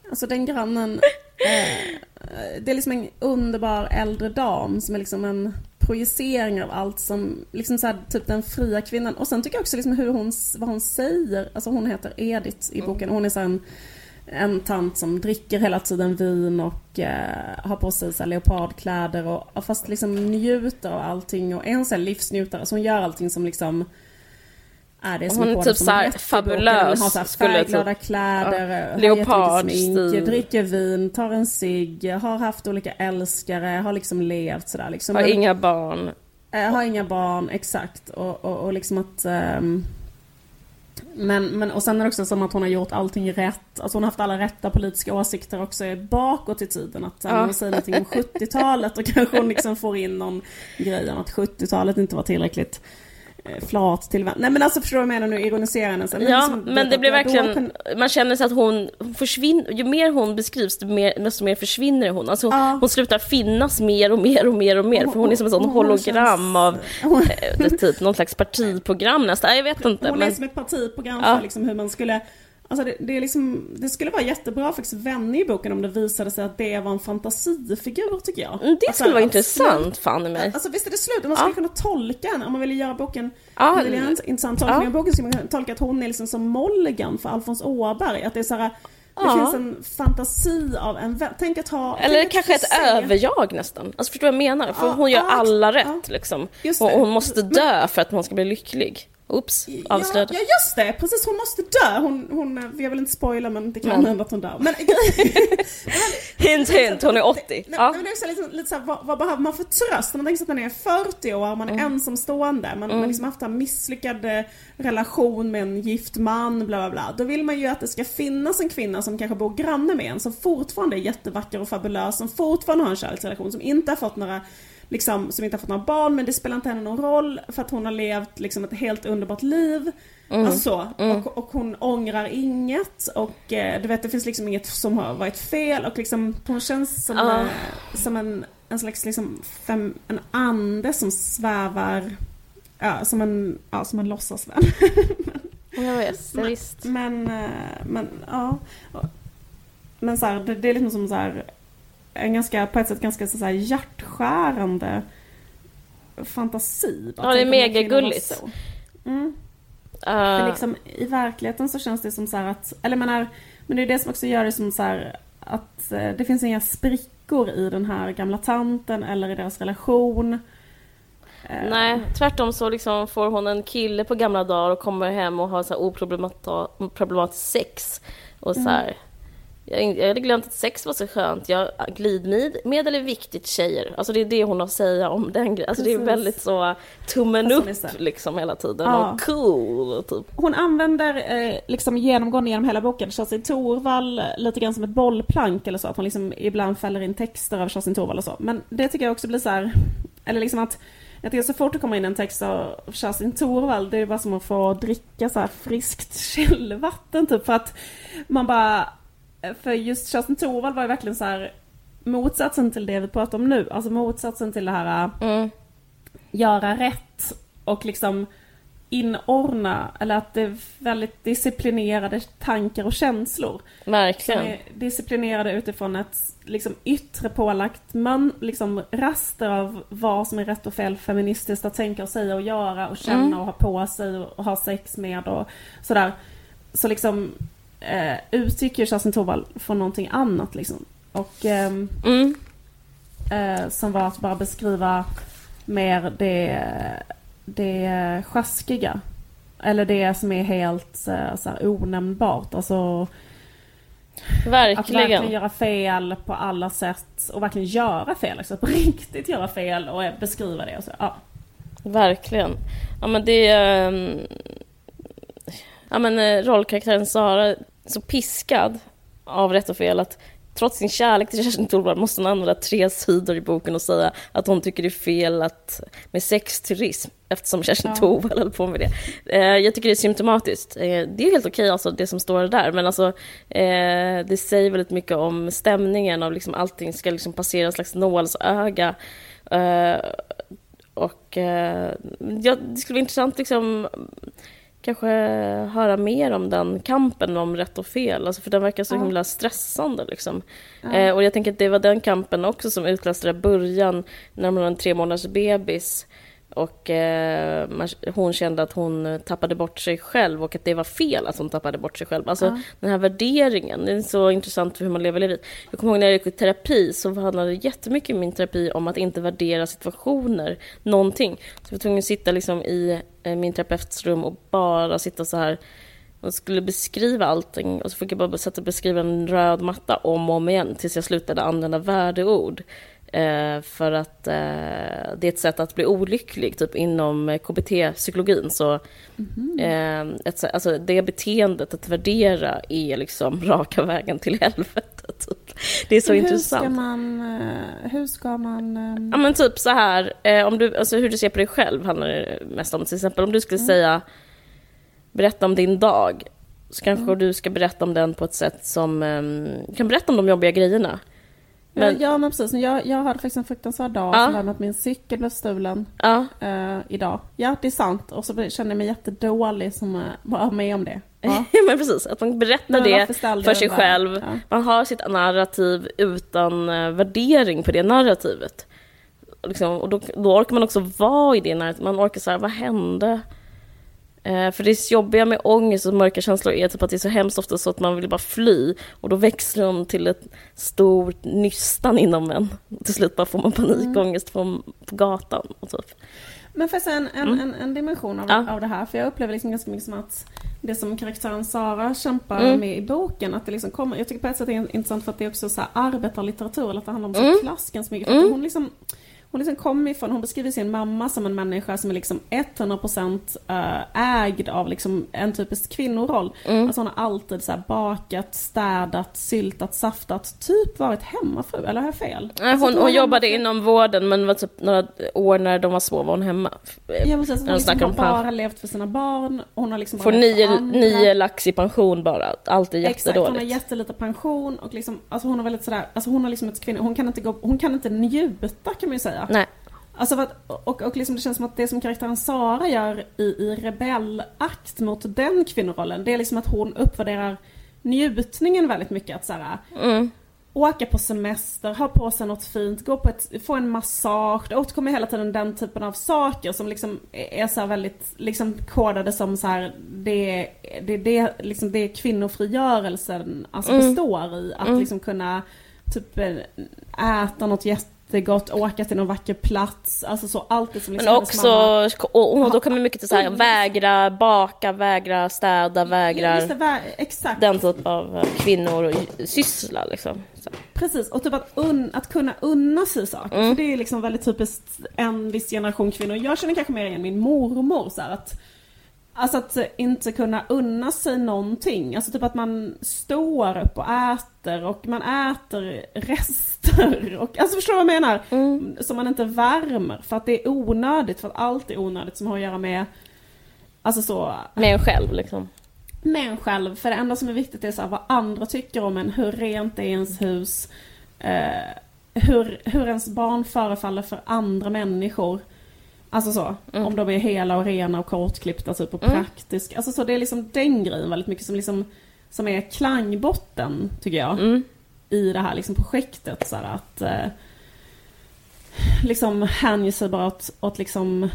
Alltså den grannen, eh, det är liksom en underbar äldre dam som är liksom en projicering av allt som, liksom så här, typ den fria kvinnan. Och sen tycker jag också liksom hur hon, vad hon säger, alltså hon heter Edith i boken, hon är så här en, en tant som dricker hela tiden vin och eh, har på sig så leopardkläder och och fast liksom njuter av allting och är en sån livsnjutare, så hon gör allting som liksom är det som Hon är typ det som så här rätt i boken. fabulös, Hon har färgglada tro. kläder, Ja. jättemycket smink, dricker vin, tar en cigg, har haft olika älskare, har liksom levt sådär liksom. har Men- inga barn. Eh, har inga barn, exakt. Och, och, och liksom att... ehm, men, men, och sen är det också som att hon har gjort allting rätt. Alltså hon har haft alla rätta politiska åsikter också bakåt i tiden. Att sen Ja. hon säger någonting om 70-talet då kanske hon liksom får in någon grej om att 70-talet inte var tillräckligt eh, flat till vän. Nej men alltså förstår du vad jag menar nu, ironiserande. Så, ja, liksom, men det, blir verkligen, kan... man känner sig att hon, hon försvinner, ju mer hon beskrivs desto mer, försvinner hon. Alltså ja. hon slutar finnas mer och mer och mer och mer, hon, för hon är som ett sånt hologram känns... av hon... eh, typ, någon slags partiprogram nästan, jag vet inte. Hon men... är som ett partiprogram ja. för liksom hur man skulle Alltså det, det, är liksom, det skulle vara jättebra för vändning i boken om det visade sig att det var en fantasifigur tycker jag. Mm, det alltså, skulle vara intressant, fan i mig. Alltså visst är det slut, man skulle ja. kunna tolka den, om man ville göra boken, ja. vill göra en intressant tolkning ja. av boken skulle man kunna tolka att hon är liksom som Molligan för Alfons Åberg. Att det är så här, det ja. finns en fantasi av en Tänk att ha... Eller kanske ett överjag nästan. Alltså förstår du vad jag menar? För hon gör alla rätt liksom. Och hon måste dö för att hon ska bli lycklig. Oops, avslöjade. Ja, ja, just det, precis hon måste dö. Hon, hon, jag vill inte spoila men det kan hända att hon dör. Men, hint hint, hon är 80. Nej, ja. men det är så lite, lite så här, vad, vad, behöver man för tröst? Man tänker sig att man är 40 år, man är mm. ensamstående, man, mm. man liksom haft en misslyckad eh, relation med en gift man, bla bla bla. Då vill man ju att det ska finnas en kvinna som kanske bor granne med en, som fortfarande är jättevacker och fabulös, som fortfarande har en kärleksrelation, som inte har fått några liksom, som inte har fått några barn men det spelar inte henne någon roll för att hon har levt liksom ett helt underbart liv. Mm. Alltså så. Mm. Och, och, hon ångrar inget och eh, du vet det finns liksom inget som har varit fel och liksom hon känns som, uh. som en, en slags liksom fem, en ande som svävar, ja som en, ja som en låtsasvän. ja visst, men, visst. Men, eh, men ja. Men så här, det, det är liksom som så här en ganska, på ett sätt ganska så här hjärtskärande fantasi. Ja, det är megagulligt. Mm. Uh. liksom, I verkligheten så känns det som så att, eller menar, men det är det som också gör det som så här, att eh, det finns inga sprickor i den här gamla tanten eller i deras relation. Eh. Nej, tvärtom så liksom får hon en kille på gamla dagar och kommer hem och har så oproblematiskt sex. Och så här, mm. Jag hade glömt att sex var så skönt. Jag, glidmedel är viktigt tjejer. Alltså det är det hon har att säga om den grejen. Alltså det är väldigt så tummen upp liksom hela tiden. Ja. Och cool typ. Hon använder eh, liksom genomgående genom hela boken Kerstin Thorvall lite grann som ett bollplank eller så. Att hon liksom ibland fäller in texter av Kerstin Thorvall och så. Men det tycker jag också blir så här, eller liksom att jag tycker så fort det kommer in en text av Kerstin Thorvall, det är bara som att få dricka så här friskt källvatten typ. För att man bara för just Kerstin Thorvald var ju verkligen så här motsatsen till det vi pratar om nu. Alltså motsatsen till det här mm. göra rätt och liksom inordna, eller att det är väldigt disciplinerade tankar och känslor. Verkligen. Disciplinerade utifrån ett liksom yttre pålagt man, liksom raster av vad som är rätt och fel feministiskt att tänka och säga och göra och känna mm. och ha på sig och ha sex med och sådär. Så liksom eh, utgick ju Kerstin Thorvall från någonting annat liksom. Och eh, mm. eh, som var att bara beskriva mer det, det sjaskiga. Eller det som är helt eh, så här, onämnbart. Alltså Verkligen. Att verkligen göra fel på alla sätt och verkligen göra fel. Alltså på riktigt göra fel och beskriva det och så. Ja. Verkligen. Ja men det. Um ja, men, eh, rollkaraktären Sara så piskad av rätt och fel att trots sin kärlek till Kerstin Thorvald måste hon använda tre sidor i boken och säga att hon tycker det är fel att, med sexturism eftersom Kerstin ja. Thorvald höll på med det. Eh, jag tycker det är symptomatiskt. Eh, det är helt okej alltså det som står där men alltså eh, det säger väldigt mycket om stämningen av liksom allting ska liksom passera en slags nålsöga. Eh, och eh, ja, det skulle vara intressant liksom kanske höra mer om den kampen om rätt och fel, alltså för den verkar så ja. himla stressande. Liksom. Ja. Eh, och jag tänker att det var den kampen också som utlöste början när man var en tre månaders bebis och eh, hon kände att hon tappade bort sig själv och att det var fel att hon tappade bort sig själv. Alltså ja. den här värderingen, det är så intressant för hur man lever livet. Jag kommer ihåg när jag gick i terapi så handlade jättemycket min terapi om att inte värdera situationer, någonting. Så jag var tvungen att sitta liksom i eh, min terapeuts rum och bara sitta så här och skulle beskriva allting och så fick jag bara sätta beskriva en röd matta om och om igen tills jag slutade använda värdeord. Eh, för att eh, det är ett sätt att bli olycklig, typ inom KBT-psykologin. Så mm. eh, ett, alltså det beteendet att värdera är liksom raka vägen till helvetet. Typ. Det är så Men hur intressant. Ska man, eh, hur ska man... ehm, Ja men typ så här, eh, om du, alltså hur du ser på dig själv handlar det mest om. Till exempel om du skulle säga, berätta om din dag. Så kanske du ska berätta om den på ett sätt som, eh, kan berätta om de jobbiga grejerna. Men, ja men precis, jag, jag hade faktiskt en fruktansvärd dag Ja. med att min cykel blev stulen ja, eh, idag. Ja det är sant och så kände jag mig jättedålig som uh, var med om det. Ja. men precis, att man berättar det för sig själv. Ja. Man har sitt narrativ utan eh, värdering på det narrativet. Liksom, och då, då orkar man också vara i det narrativet. Man orkar säga, vad hände? Eh, för det jobbiga med ångest och mörka känslor är typ att det är så hemskt ofta så att man vill bara fly. Och då växer de till ett stort nystan inom en. Till slut bara får man panikångest på, på gatan. Och typ. Men får jag säga en, en, en, en dimension av, Mm. Ja. av det här? För jag upplever liksom ganska mycket som att det som karaktären Sara kämpar Mm. med i boken, att det liksom kommer, jag tycker på ett sätt det är intressant för att det är också så här arbetarlitteratur, eller att det handlar om Mm. klass ganska mycket. För att hon liksom hon liksom kommer ifrån, hon beskriver sin mamma som en människa som är liksom 100% eh, ägd av liksom en typisk kvinnoroll. Mm. Alltså hon har alltid så bakat, städat, syltat, saftat, typ varit hemmafru, eller har jag fel? Nej, Alltså, hon, att var hon jobbade inom vården men var typ några år när de var små var hon hemma. Ja precis, hon liksom har bara levt för sina barn, hon har liksom Får nio, nio lax i pension bara. Allt är Exakt, hon har jättedåligt. jättelite pension och liksom, alltså hon har väldigt sådär, alltså hon har liksom ett kvinna, hon kan inte gå, hon kan inte njuta kan man ju säga. Nej. Alltså att, och, och liksom det känns som att det som karaktären Sara gör i, i rebellakt mot den kvinnorollen, det är liksom att hon uppvärderar njutningen väldigt mycket. Att såhär, Mm. åka på semester, ha på sig något fint, gå på ett, få en massage. Det återkommer hela tiden den typen av saker som liksom är så här väldigt liksom kodade som så här det, det, det, liksom det kvinnofrigörelsen alltså Mm. består i. Att liksom kunna typ äta något jättegott, åka till någon vacker plats. Alltså så allt det som liksom Men mamma- också, och, och då kommer mycket till så här, vägra baka, vägra städa, det, vä- exakt. den typ av eh, kvinnor och syssla liksom. Så. Precis, och typ att, un, att kunna unna sig saker. Mm. För det är liksom väldigt typiskt en viss generation kvinnor. Jag känner kanske mer igen min mormor så här, att Alltså att inte kunna unna sig någonting. Alltså typ att man står upp och äter och man äter rester. Och, alltså förstår du vad jag menar? Mm. Som man inte värmer för att det är onödigt. För att allt är onödigt som har att göra med Alltså så Med en själv liksom. med en själv. För det enda som är viktigt är så här, vad andra tycker om en, hur rent är ens hus, eh, hur, hur ens barn förefaller för andra människor. Alltså så, om de är hela och rena och kortklippta typ och praktiska. Alltså så, det är liksom den grejen väldigt mycket som liksom som är klangbotten, tycker jag, Mm. i det här liksom projektet. Så här, att eh, liksom hänge sig bara åt, åt liksom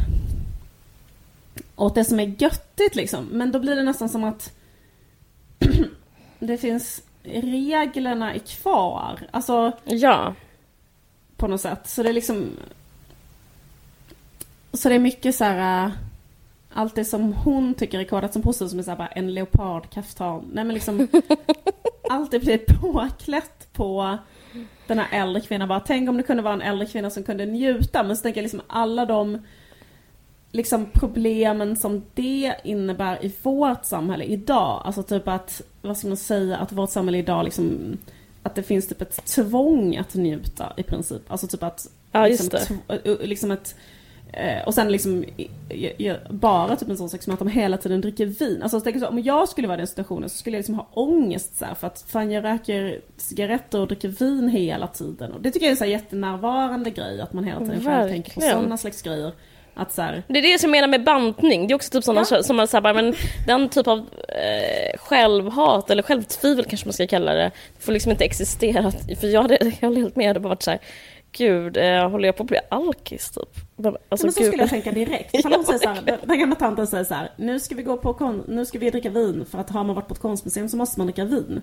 åt det som är göttigt liksom. Men då blir det nästan som att det finns reglerna är kvar. Alltså Ja. på något sätt. Så det är liksom Så det är mycket så här. äh, Allt det som hon tycker är kodat som positivt som är så här bara en leopardkaftan. Nej men liksom Allt det blir påklätt på den här äldre kvinnan. Bara, tänk om det kunde vara en äldre kvinna som kunde njuta. Men så tänker jag liksom alla de liksom problemen som det innebär i vårt samhälle idag. Alltså typ att, vad ska man säga, att vårt samhälle idag liksom att det finns typ ett tvång att njuta i princip. Alltså typ att Ja, liksom, tv- uh, liksom ett och sen liksom bara typ en sån sak som att de hela tiden dricker vin. Alltså jag så, om jag skulle vara i den situationen så skulle jag liksom ha ångest så här, för att fan jag röker cigaretter och dricker vin hela tiden. Och det tycker jag är en så här jättenärvarande grej att man hela tiden själv tänker på sådana slags grejer. Att så här, Det är det som jag menar med bantning. Det är också typ sådana Ja. som man säger, men den typ av eh, självhat eller självtvivel kanske man ska kalla det, får liksom inte existera. För jag, hade- jag håller helt med, det bara varit såhär, gud, eh, håller jag på att bli alkis typ? Men, Alltså, men så gud. skulle jag tänka direkt. Ifall Ja, hon säger så här, den- gamla tanten säger så här, nu ska vi gå på kon- nu ska vi dricka vin för att har man varit på ett konstmuseum så måste man dricka vin.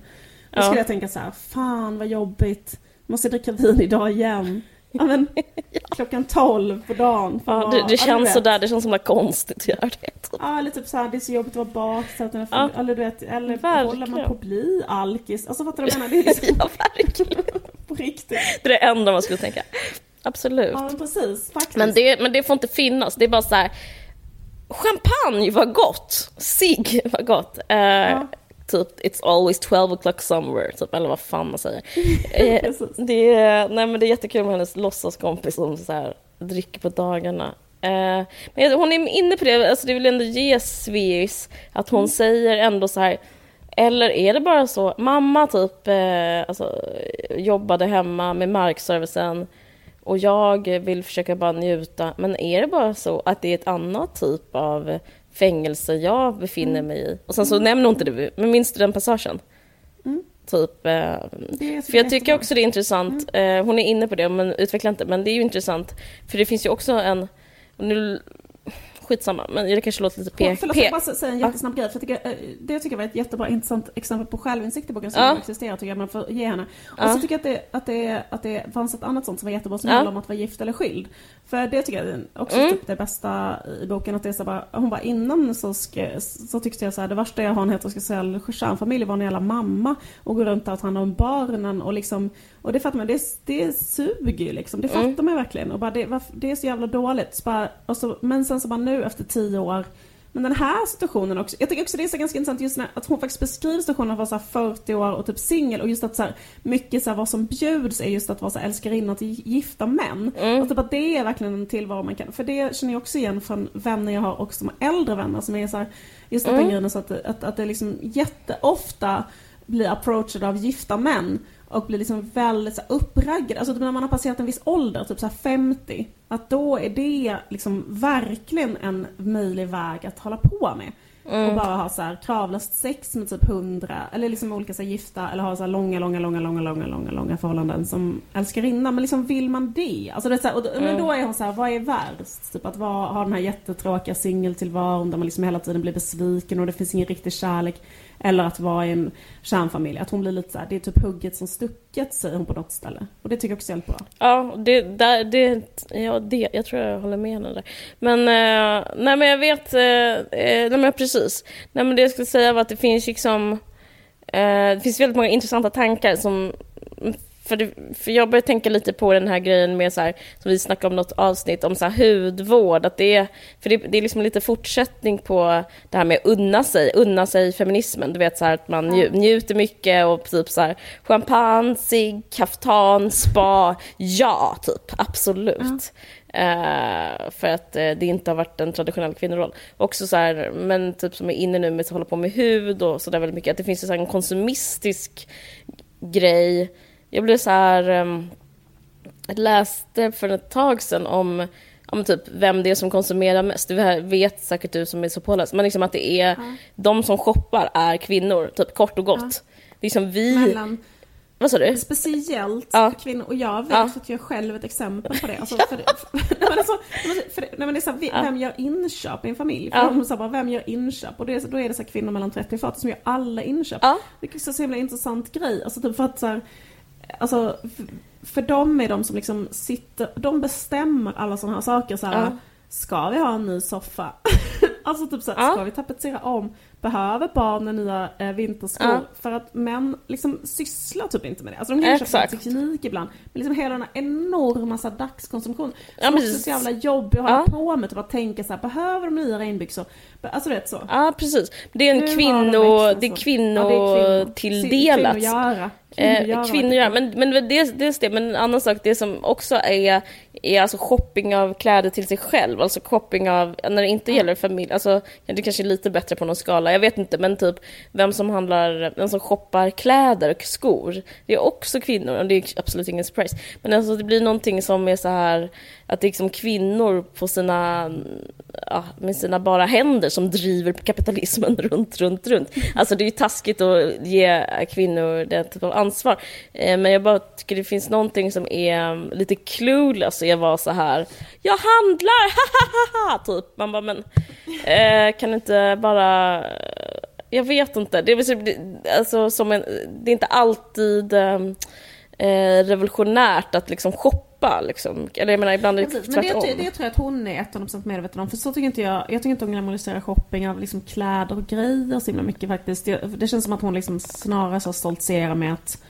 Då Ja. skulle jag tänka så här, fan vad jobbigt, måste dricka vin idag igen. Ja men, klockan 12 på dagen. Ja, det, det ja, känns vet. sådär, det känns som konstigt att göra det. Typ. Ja, eller typ såhär, det är så jobbigt att vara. Eller, Ja. eller du vet, eller Verkligen. håller man på att bli alkis? Alltså fattar du vad jag menar? Det är liksom Ja, verkligen. på riktigt. Det är det enda man skulle tänka. Absolut. Ja men precis, faktiskt. Men det, men det får inte finnas. Det är bara så här. Champagne var gott. Cigg var gott. Eh, typ it's always 12 o'clock somewhere, typ, eller vad fan man säger. eh, det, är, nej, men det är jättekul med hennes låtsaskompis som så här, dricker på dagarna. Eh, men hon är inne på det, alltså det vill ändå ge Sveis att hon mm. säger ändå så här eller är det bara så, mamma typ alltså, jobbade hemma med markservicen och jag vill försöka bara njuta, men är det bara så att det är ett annat typ av fängelse jag befinner mm. mig i? Och sen så mm. nämner hon inte det, men minns du den passagen? Mm. Typ, eh, för jag tycker också det är intressant, mm. eh, hon är inne på det, men utvecklar inte, men det är ju intressant, för det finns ju också en, nu skitsamma, men det kanske låter lite p... Förlåt, jag bara säga en jättesnabb grej. För jag tycker, eh, det tycker jag var ett jättebra intressant exempel på självinsikt i boken som ja. existerar tycker jag man får ge henne. Och ja. så tycker jag att det, att, det, att det fanns ett annat sånt som var jättebra som ja. handlar om att vara gift eller skild. För det tycker jag också mm. typ det bästa i boken. Att det är så bara, hon bara innan så, ska, så tyckte jag så här, det värsta jag har en heterosexuell stjärnfamilj var en jävla mamma och går runt och tar hand om barnen och liksom och det fattar man, det, det suger ju liksom. Det fattar mm. man verkligen. Och bara det, det är så jävla dåligt. Så bara, så, men sen så bara nu efter tio år men den här situationen också, jag tycker också det är så ganska intressant just när, att hon faktiskt beskriver situationen att vara så 40 år och typ singel och just att så här, mycket så här, vad som bjuds är just att vara så älskarinna till gifta män. Mm. Och typ att det är verkligen en tillvaro man kan, för det känner jag också igen från vänner jag har också som äldre vänner som är så här, just mm. den grejen så att, att, att det liksom jätteofta blir approachade av gifta män och blir liksom väldigt så uppraggad. Alltså när man har passerat en viss ålder, typ så 50, att då är det liksom verkligen en möjlig väg att hålla på med. Mm. Och bara ha så här kravlöst sex med typ hundra, eller liksom olika så här, gifta, eller ha så här långa, långa, långa, långa, långa, långa, långa förhållanden som älskarinna. Men liksom vill man det? Alltså det är så här, och, mm. Men då är hon så här, vad är värst? Typ att vara, ha den här jättetråkiga singeltillvaron där man liksom hela tiden blir besviken och det finns ingen riktig kärlek. Eller att vara i en kärnfamilj. Att hon blir lite så här, det är typ hugget som stucket säger hon på något ställe. Och det tycker jag också är bra. Ja, det, där, det, ja det, jag tror jag håller med henne där. Men, eh, nej men jag vet, eh, eh, nej men precis. Nej men det jag skulle säga var att det finns liksom, eh, det finns väldigt många intressanta tankar som för, det, för jag börjar tänka lite på den här grejen med så här, som vi snackade om något avsnitt om så här hudvård, att det är, för det, det är liksom lite fortsättning på det här med unna sig, unna sig feminismen, du vet så här att man nj, njuter mycket och typ så här champagne, cigg, kaftan, spa, ja, typ, absolut. Mm. Uh, för att uh, det inte har varit en traditionell kvinnoroll. Också så här, men typ som är inne nu med att hålla på med hud och sådär väldigt mycket, att det finns en konsumistisk grej jag blev så här... Jag läste för ett tag sedan om, om typ vem det är som konsumerar mest. Det vet säkert du som är så påläst. Men liksom att det är ja. de som shoppar är kvinnor, typ kort och gott. Ja. Liksom vi... Mellan... Vad sa du? Speciellt ja. kvinnor. Och jag vet ja. för att jag är själv ett exempel på det. Alltså, för, för, nej, men alltså, för, nej, men det är så här, vem gör inköp i en familj? För ja. de sa bara, vem gör inköp? Och det är, då är det så kvinnor mellan 30 och 40 som gör alla inköp. Ja. Det är så, så himla intressant grej. Alltså typ för att så här, alltså, för dem är de som liksom sitter, de bestämmer alla sådana här saker så här, ja. Ska vi ha en ny soffa? alltså typ såhär, ja. ska vi tapetsera om? Behöver barnen nya eh, vinterskor? Ja. För att män liksom sysslar typ inte med det. Alltså de kan köpa teknik ibland. Men liksom hela den här enorma så här. Som ja, också är så jävla jobbig att hålla på med. Typ att tänka så här, behöver de nya regnbyxor? Alltså det är så. Ja precis. Det är en kvinno, det är kvinnotilldelat. Ja, kvinno, Eh, kvinnor gör, men, men dels, dels det, men en annan sak, det som också är, är alltså shopping av kläder till sig själv, alltså shopping av, när det inte mm. gäller familj, alltså det kanske är lite bättre på någon skala, jag vet inte, men typ vem som handlar, vem som shoppar kläder och skor, det är också kvinnor, och det är absolut ingen surprise, men alltså det blir någonting som är så här att det är liksom kvinnor på sina, ja, med sina bara händer som driver kapitalismen runt, runt, runt. Alltså det är ju taskigt att ge kvinnor den typen av ansvar. Eh, men jag bara tycker det finns någonting som är mm, lite clueless i att vara så här, jag handlar, ha typ. Man bara, men eh, kan inte bara eh, jag vet inte. Det är, alltså, som en, det är inte alltid eh, revolutionärt att liksom shoppa. Liksom. Eller jag menar ibland är det Precis, tvärtom. Men det, det tror jag att hon är 100% medveten om. För så tycker inte jag, jag tycker inte hon glamoriserar shopping av liksom kläder och grejer så himla mycket faktiskt. Det, det känns som att hon liksom snarare så stoltserar med att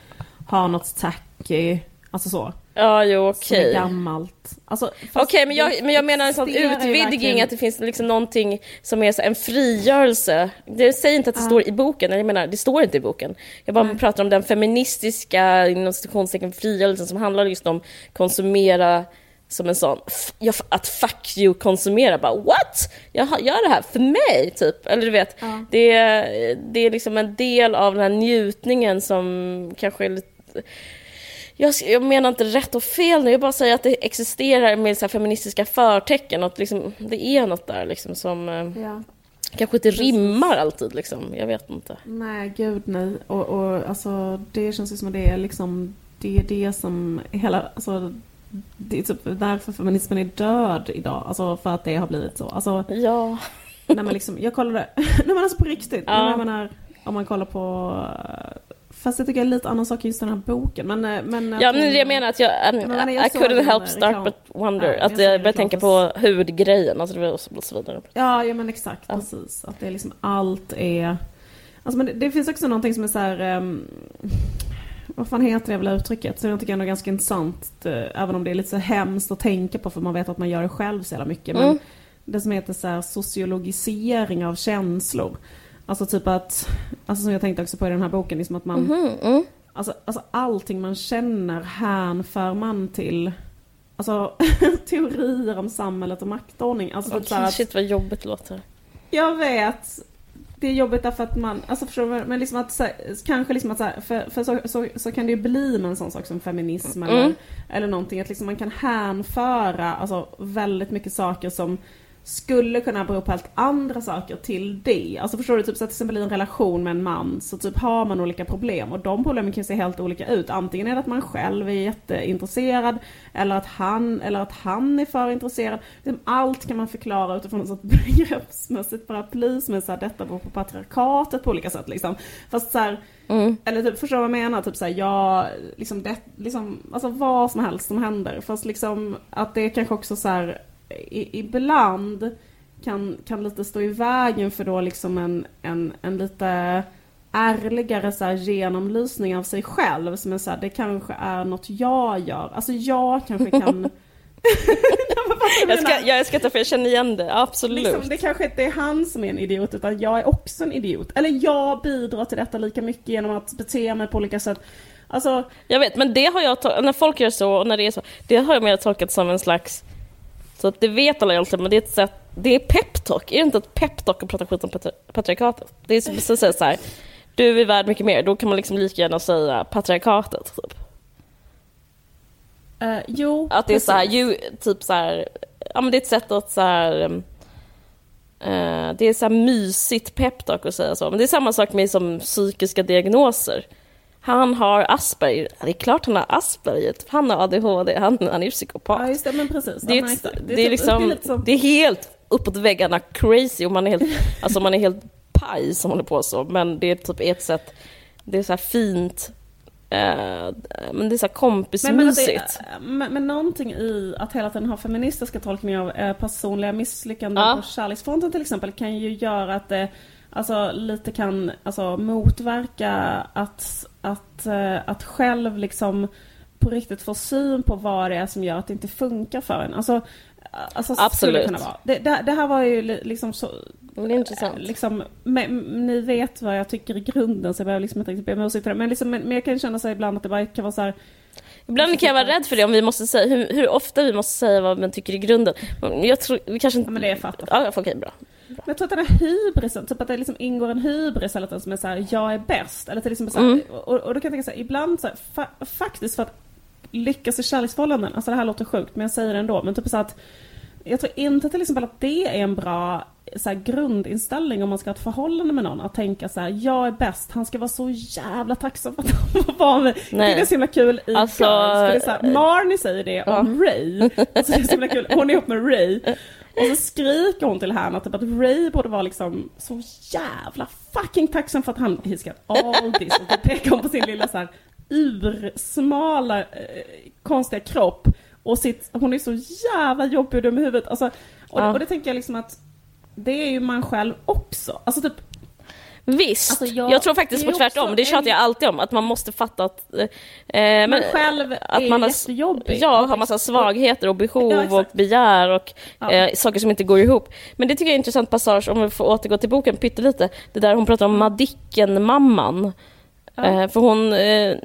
ha något tacky, alltså så. Ja, jo okej. gammalt. Alltså, Okej, fast men jag, men jag menar en sån utvidgning, att det finns liksom någonting som är så en frigörelse. Det säger inte att det Ja. står i boken, jag menar, det står inte i boken. Jag bara Nej. pratar om den feministiska, inom frigörelsen som handlar just om konsumera som en sån, att fuck you konsumera, bara what? Jag gör det här för mig, typ. Eller du vet, Ja. det, är- det är liksom en del av den här njutningen som kanske är lite jag, jag menar inte rätt och fel nu, jag bara säger att det existerar med så feministiska förtecken att liksom, det är något där liksom som eh, Ja. kanske inte rimmar alltid liksom, jag vet inte. Nej, gud nej. Och, och alltså, det känns ju som att det är liksom, det är det som hela, alltså, det är typ därför feminismen är död idag. Alltså för att det har blivit så. Alltså, Ja. när man liksom, jag kollade, nej men alltså på riktigt. Ja. Jag menar, om man kollar på, fast jag tycker det är lite annan sak i just den här boken. Men, eh, men Ja, men jag menar att jag, I, Men I så couldn't help start reklam- but wonder. Ja, jag att ser jag började tänka på huvudgrejen, alltså det och så, vidare. Ja, ja men exakt, Ja. precis. Att det är liksom allt är... Alltså men det, det finns också någonting som är så här... ehm, vad fan heter det jävla uttrycket? Så jag tycker ändå är ganska intressant. eh, även om det är lite så hemskt att tänka på för man vet att man gör det själv så jävla mycket. Men Mm. det som heter så här sociologisering av känslor. Alltså typ att, alltså som jag tänkte också på i den här boken, liksom att man, Mhm, mm. alltså, alltså allting man känner hänför man till Alltså teorier om samhället och maktordning. Alltså typ så att, shit vad jobbigt låter. jag vet. Det är jobbigt därför att man, alltså förstår du, men liksom att så, kanske liksom att så, här, för, för så, så, så kan det ju bli med en sån sak som feminism Mm. eller, eller någonting, att liksom man kan hänföra alltså väldigt mycket saker som skulle kunna bero på helt andra saker till det. Alltså förstår du, typ så att till exempel i en relation med en man så typ har man olika problem och de problemen kan ju se helt olika ut. Antingen är det att man själv är jätteintresserad eller att han, eller att han är för intresserad. Liksom Allt kan man förklara utifrån ett sånt begreppsmässigt paraply som är såhär, detta beror på patriarkatet på olika sätt liksom. Fast så här, Mm. eller typ, förstår vad jag menar? Typ såhär, ja, liksom det, liksom, alltså vad som helst som händer. Fast liksom att det kanske också så här, i, ibland kan, kan lite stå i vägen för då liksom en, en, en lite ärligare så här, genomlysning av sig själv. Som är så här, det kanske är något jag gör. Alltså jag kanske kan... Jag ska, jag ska ta för jag känner igen det, absolut. Liksom, det kanske inte är han som är en idiot utan jag är också en idiot. Eller jag bidrar till detta lika mycket genom att bete mig på olika sätt. Alltså, Jag vet, men det har jag när folk gör så och när det är så, det har jag mer tolkat som en slags, så att det vet alla egentligen, men det är ett sätt, det är peptalk, är det inte ett peptalk att prata skit om patri- patriarkatet? Det är som att säga så här, du är värd mycket mer, då kan man liksom lika gärna säga patriarkatet. Typ. eh, jo. Att det är så här, precis. ju, typ så här, ja men det är ett sätt att så här, eh, det är så här mysigt peptalk att säga så, men det är samma sak med som psykiska diagnoser. Han har Asperger, det är klart han har Asperger, han har ADHD, han, han är psykopat. Ja just det, men precis. Det är, men ett, exakt. det, är typ- liksom, det är helt uppåt väggarna crazy och man är helt, alltså man är helt paj som håller på så, men det är typ ett sätt, det är så här fint, eh, men det är så här men, men, kompismysigt. det, men, men någonting i att hela tiden ha feministiska tolkningar av eh, personliga misslyckanden Ja. på kärleksfronten till exempel kan ju göra att det alltså, lite kan alltså, motverka att, att, eh, att själv liksom på riktigt få syn på vad det är som gör att det inte funkar för en. Alltså, alltså Absolut. det kunna vara. Det, det, det här var ju li- liksom så, Men det är intressant. Liksom, men, ni vet vad jag tycker i grunden så jag behöver liksom inte riktigt be om ursäkt. Men, liksom, men, men jag kan känna så ibland att det bara kan vara så här. Ibland kan jag vara rädd för det om vi måste säga, hur, hur ofta vi måste säga vad man tycker i grunden. Jag tror, vi kanske inte... Ja, men det är fattat. Ja, okej, bra. Men jag tror att den här hybrisen, typ att det liksom ingår en hybris hela tiden som är så här, jag är bäst. Eller till exempel så här, Mm. och, och då kan jag tänka så här, ibland så här, fa- faktiskt för att lyckas i kärleksförhållanden, alltså det här låter sjukt men jag säger det ändå, men typ så att jag tror inte till exempel att det är en bra så här, grundinställning om man ska ha ett förhållande med någon. Att tänka så här: jag är bäst, han ska vara så jävla tacksam för att han får vara med. Nej. det är så himla kul i Alltså, Girls, för det är så här, Marnie säger det om Ray. Alltså det är så himla kul, hon är ihop med Ray. Och så skriker hon till henne typ att Ray borde vara liksom så jävla fucking tacksam för att han he's got all this. Och då pekar hon på sin lilla så här ursmala eh, konstiga kropp. Och sitt, hon är så jävla jobbig och dum i huvudet. Alltså, och, Ja. och det tänker jag liksom att det är ju man själv också. Alltså typ, Visst, Alltså, jag, jag- tror faktiskt på tvärtom, också det tjatar jag alltid om, att man måste fatta att... Eh, men, Men själv att är man har, jättejobbig. Ja, har massa svagheter och behov Ja, och begär och Ja. eh, saker som inte går ihop. Men det tycker jag är en intressant passage, om vi får återgå till boken pyttelite, det där hon pratar om Madicken-mamman. Ja. Eh, för hon eh,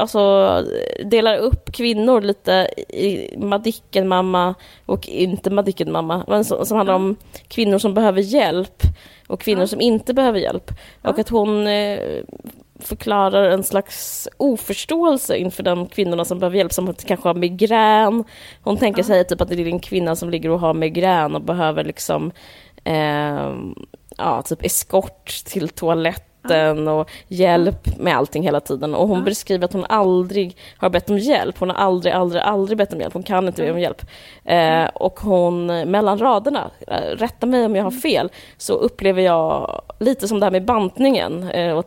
alltså, delar upp kvinnor lite i Madicken-mamma och inte Madicken-mamma, som handlar om kvinnor som behöver hjälp och kvinnor som inte behöver hjälp. Och att hon eh, förklarar en slags oförståelse inför de kvinnorna som behöver hjälp, som kanske har migrän. Hon tänker sig typ att det är en kvinna som ligger och har migrän och behöver liksom eh, ja, typ eskort till toaletten och hjälp med allting hela tiden. Och hon beskriver att hon aldrig har bett om hjälp. Hon har aldrig, aldrig, aldrig bett om hjälp. Hon kan inte be om hjälp. Eh, och hon, mellan raderna, eh, rätta mig om jag har fel, så upplever jag lite som det här med bantningen, eh,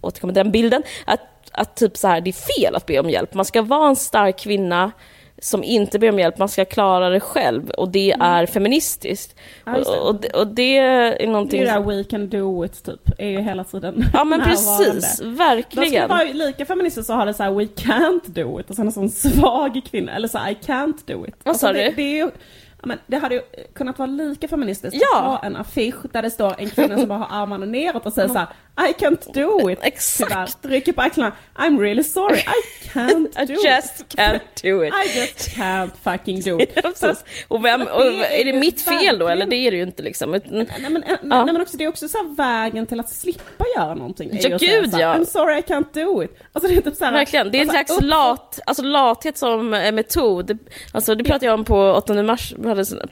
återkommer den bilden, att, att typ så här, det är fel att be om hjälp. Man ska vara en stark kvinna som inte ber om hjälp, man ska klara det själv och det är feministiskt. Ja, det. och, och, det- och det är Det är någonting... det we can do it typ, är ju hela tiden Ja men precis, De skulle verkligen. vara lika feminister så har det så här we can't do it och sen en sån svag kvinna, eller så här, I can't do it. Vad sa det, du? det, ja, men det hade ju kunnat vara lika feministiskt Ja. att ha en affisch där det står en kvinna som bara har armarna neråt och säger så här I can't do it. Exakt. Tyvärr, rycker på axlarna, I'm really sorry, I can't I do just it. can't do it. I just can't fucking do it. Ja. Och, vem, och är det mitt fel då, eller det är det ju inte liksom. Utan- Nej men, nej, nej, men också, det är också så här vägen till att slippa göra någonting. Ja, gud, ja. I'm sorry I can't do it. Alltså det är typ så här, Verkligen, det är en alltså, slags lat, alltså lathet som eh, metod. Alltså det pratade jag om på 8 mars,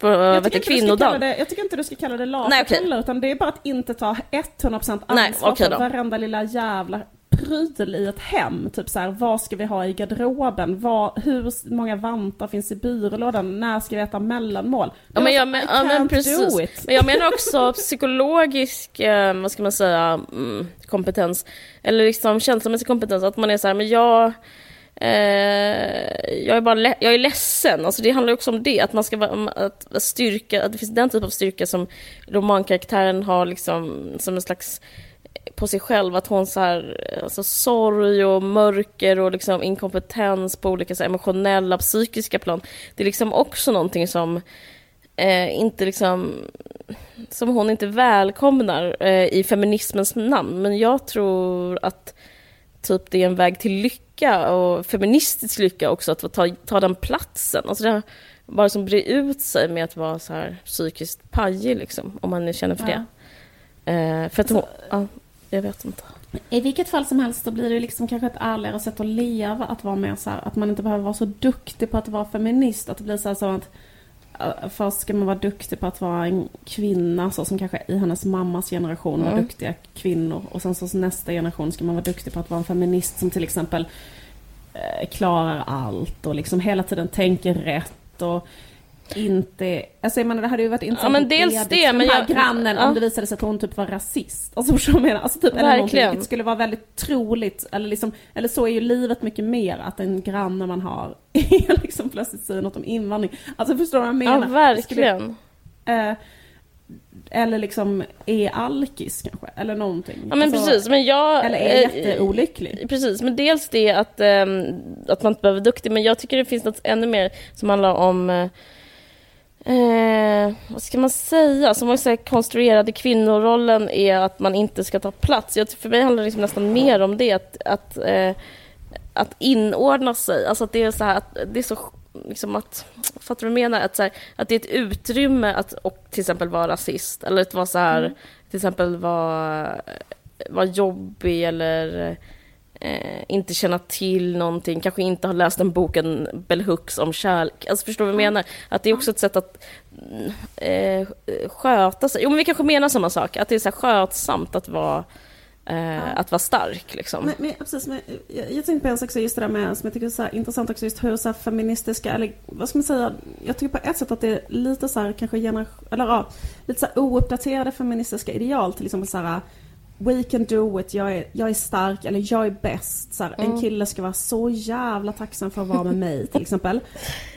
på Jag vet kvinnodagen. det, jag tycker inte du ska kalla det lathet Nej, okej. heller, utan det är bara att inte ta 100% Nej, ansvar för då. varenda lilla jävla pryl i ett hem. Typ så här, vad ska vi ha i garderoben? Vad, hur många vantar finns i byrålådan? När ska vi äta mellanmål? Ja men, jag, men, ja, men precis. Men jag menar också psykologisk, eh, vad ska man säga, mm, kompetens. Eller liksom känslomässig kompetens. Att man är så här, men jag... Eh, jag är bara jag är ledsen. Alltså det handlar också om det. Att man ska vara, att, att styrka, att det finns den typ av styrka som romankaraktären har liksom som en slags på sig själv, att hon så här, alltså sorg och mörker och liksom inkompetens på olika så här, emotionella, psykiska plan. Det är liksom också någonting som eh, inte liksom som hon inte välkomnar eh, i feminismens namn. Men jag tror att typ det är en väg till lycka och feministisk lycka också att ta, ta den platsen. Alltså det bara som bre ut sig med att vara så här psykiskt pajig liksom, om man nu känner för Ja. det. Eh, för att hon, ja, jag vet inte. I vilket fall som helst så blir det liksom kanske ett ärligare sätt att leva, att vara mer så här, att man inte behöver vara så duktig på att vara feminist. Att det blir så här så att eh, först ska man vara duktig på att vara en kvinna, så som kanske i hennes mammas generation var Mm. duktiga kvinnor. Och sen så nästa generation ska man vara duktig på att vara en feminist som till exempel eh, klarar allt och liksom hela tiden tänker rätt och inte... Alltså jag menar det hade ju varit intressant men om dels det, men jag- grannen, ja. om det visade sig att hon typ var rasist. Alltså förstår du menar? Alltså typ, eller någonting, Verkligen. vilket skulle vara väldigt troligt, eller liksom, eller så är ju livet mycket mer, att en granne man har liksom plötsligt säger något om invandring. Alltså förstår du vad jag menar? Ja, Det skulle- verkligen. eh, eller liksom är alkis kanske, eller någonting. Ja men Alltså, precis, men jag... Eller är eh, jätteolycklig. Precis, men dels det att, ehm, att man inte behöver vara duktig, men jag tycker det finns något ännu mer som handlar om eh, vad ska man säga? Som man säger, konstruerade kvinnorollen är att man inte ska ta plats. Jag, för mig handlar det liksom nästan mer om det, att, att, eh, att inordna sig. Alltså att det är så här, att det är så liksom att, fattar du vad jag menar? Att, så här, att det är ett utrymme att och till exempel vara rasist, eller att vara så här, till exempel vara, vara jobbig eller eh, inte känna till någonting, kanske inte ha läst en boken Bell Hooks om kärlek. Alltså förstår du vad jag menar? Att det är också ett sätt att mm, eh, sköta sig. Jo men vi kanske menar samma sak, att det är så här skötsamt att vara, eh, att vara stark liksom. Men, men, precis, men, jag, jag tänkte på en sak också, just det där med, som jag tycker är så intressant också, just hur så feministiska, eller vad ska man säga, jag tycker på ett sätt att det är lite så här kanske generation, eller ja, lite så här ouppdaterade feministiska ideal, till exempel så här we can do it, jag är, jag är stark eller jag är bäst. Så här, Mm. En kille ska vara så jävla tacksam för att vara med mig till exempel.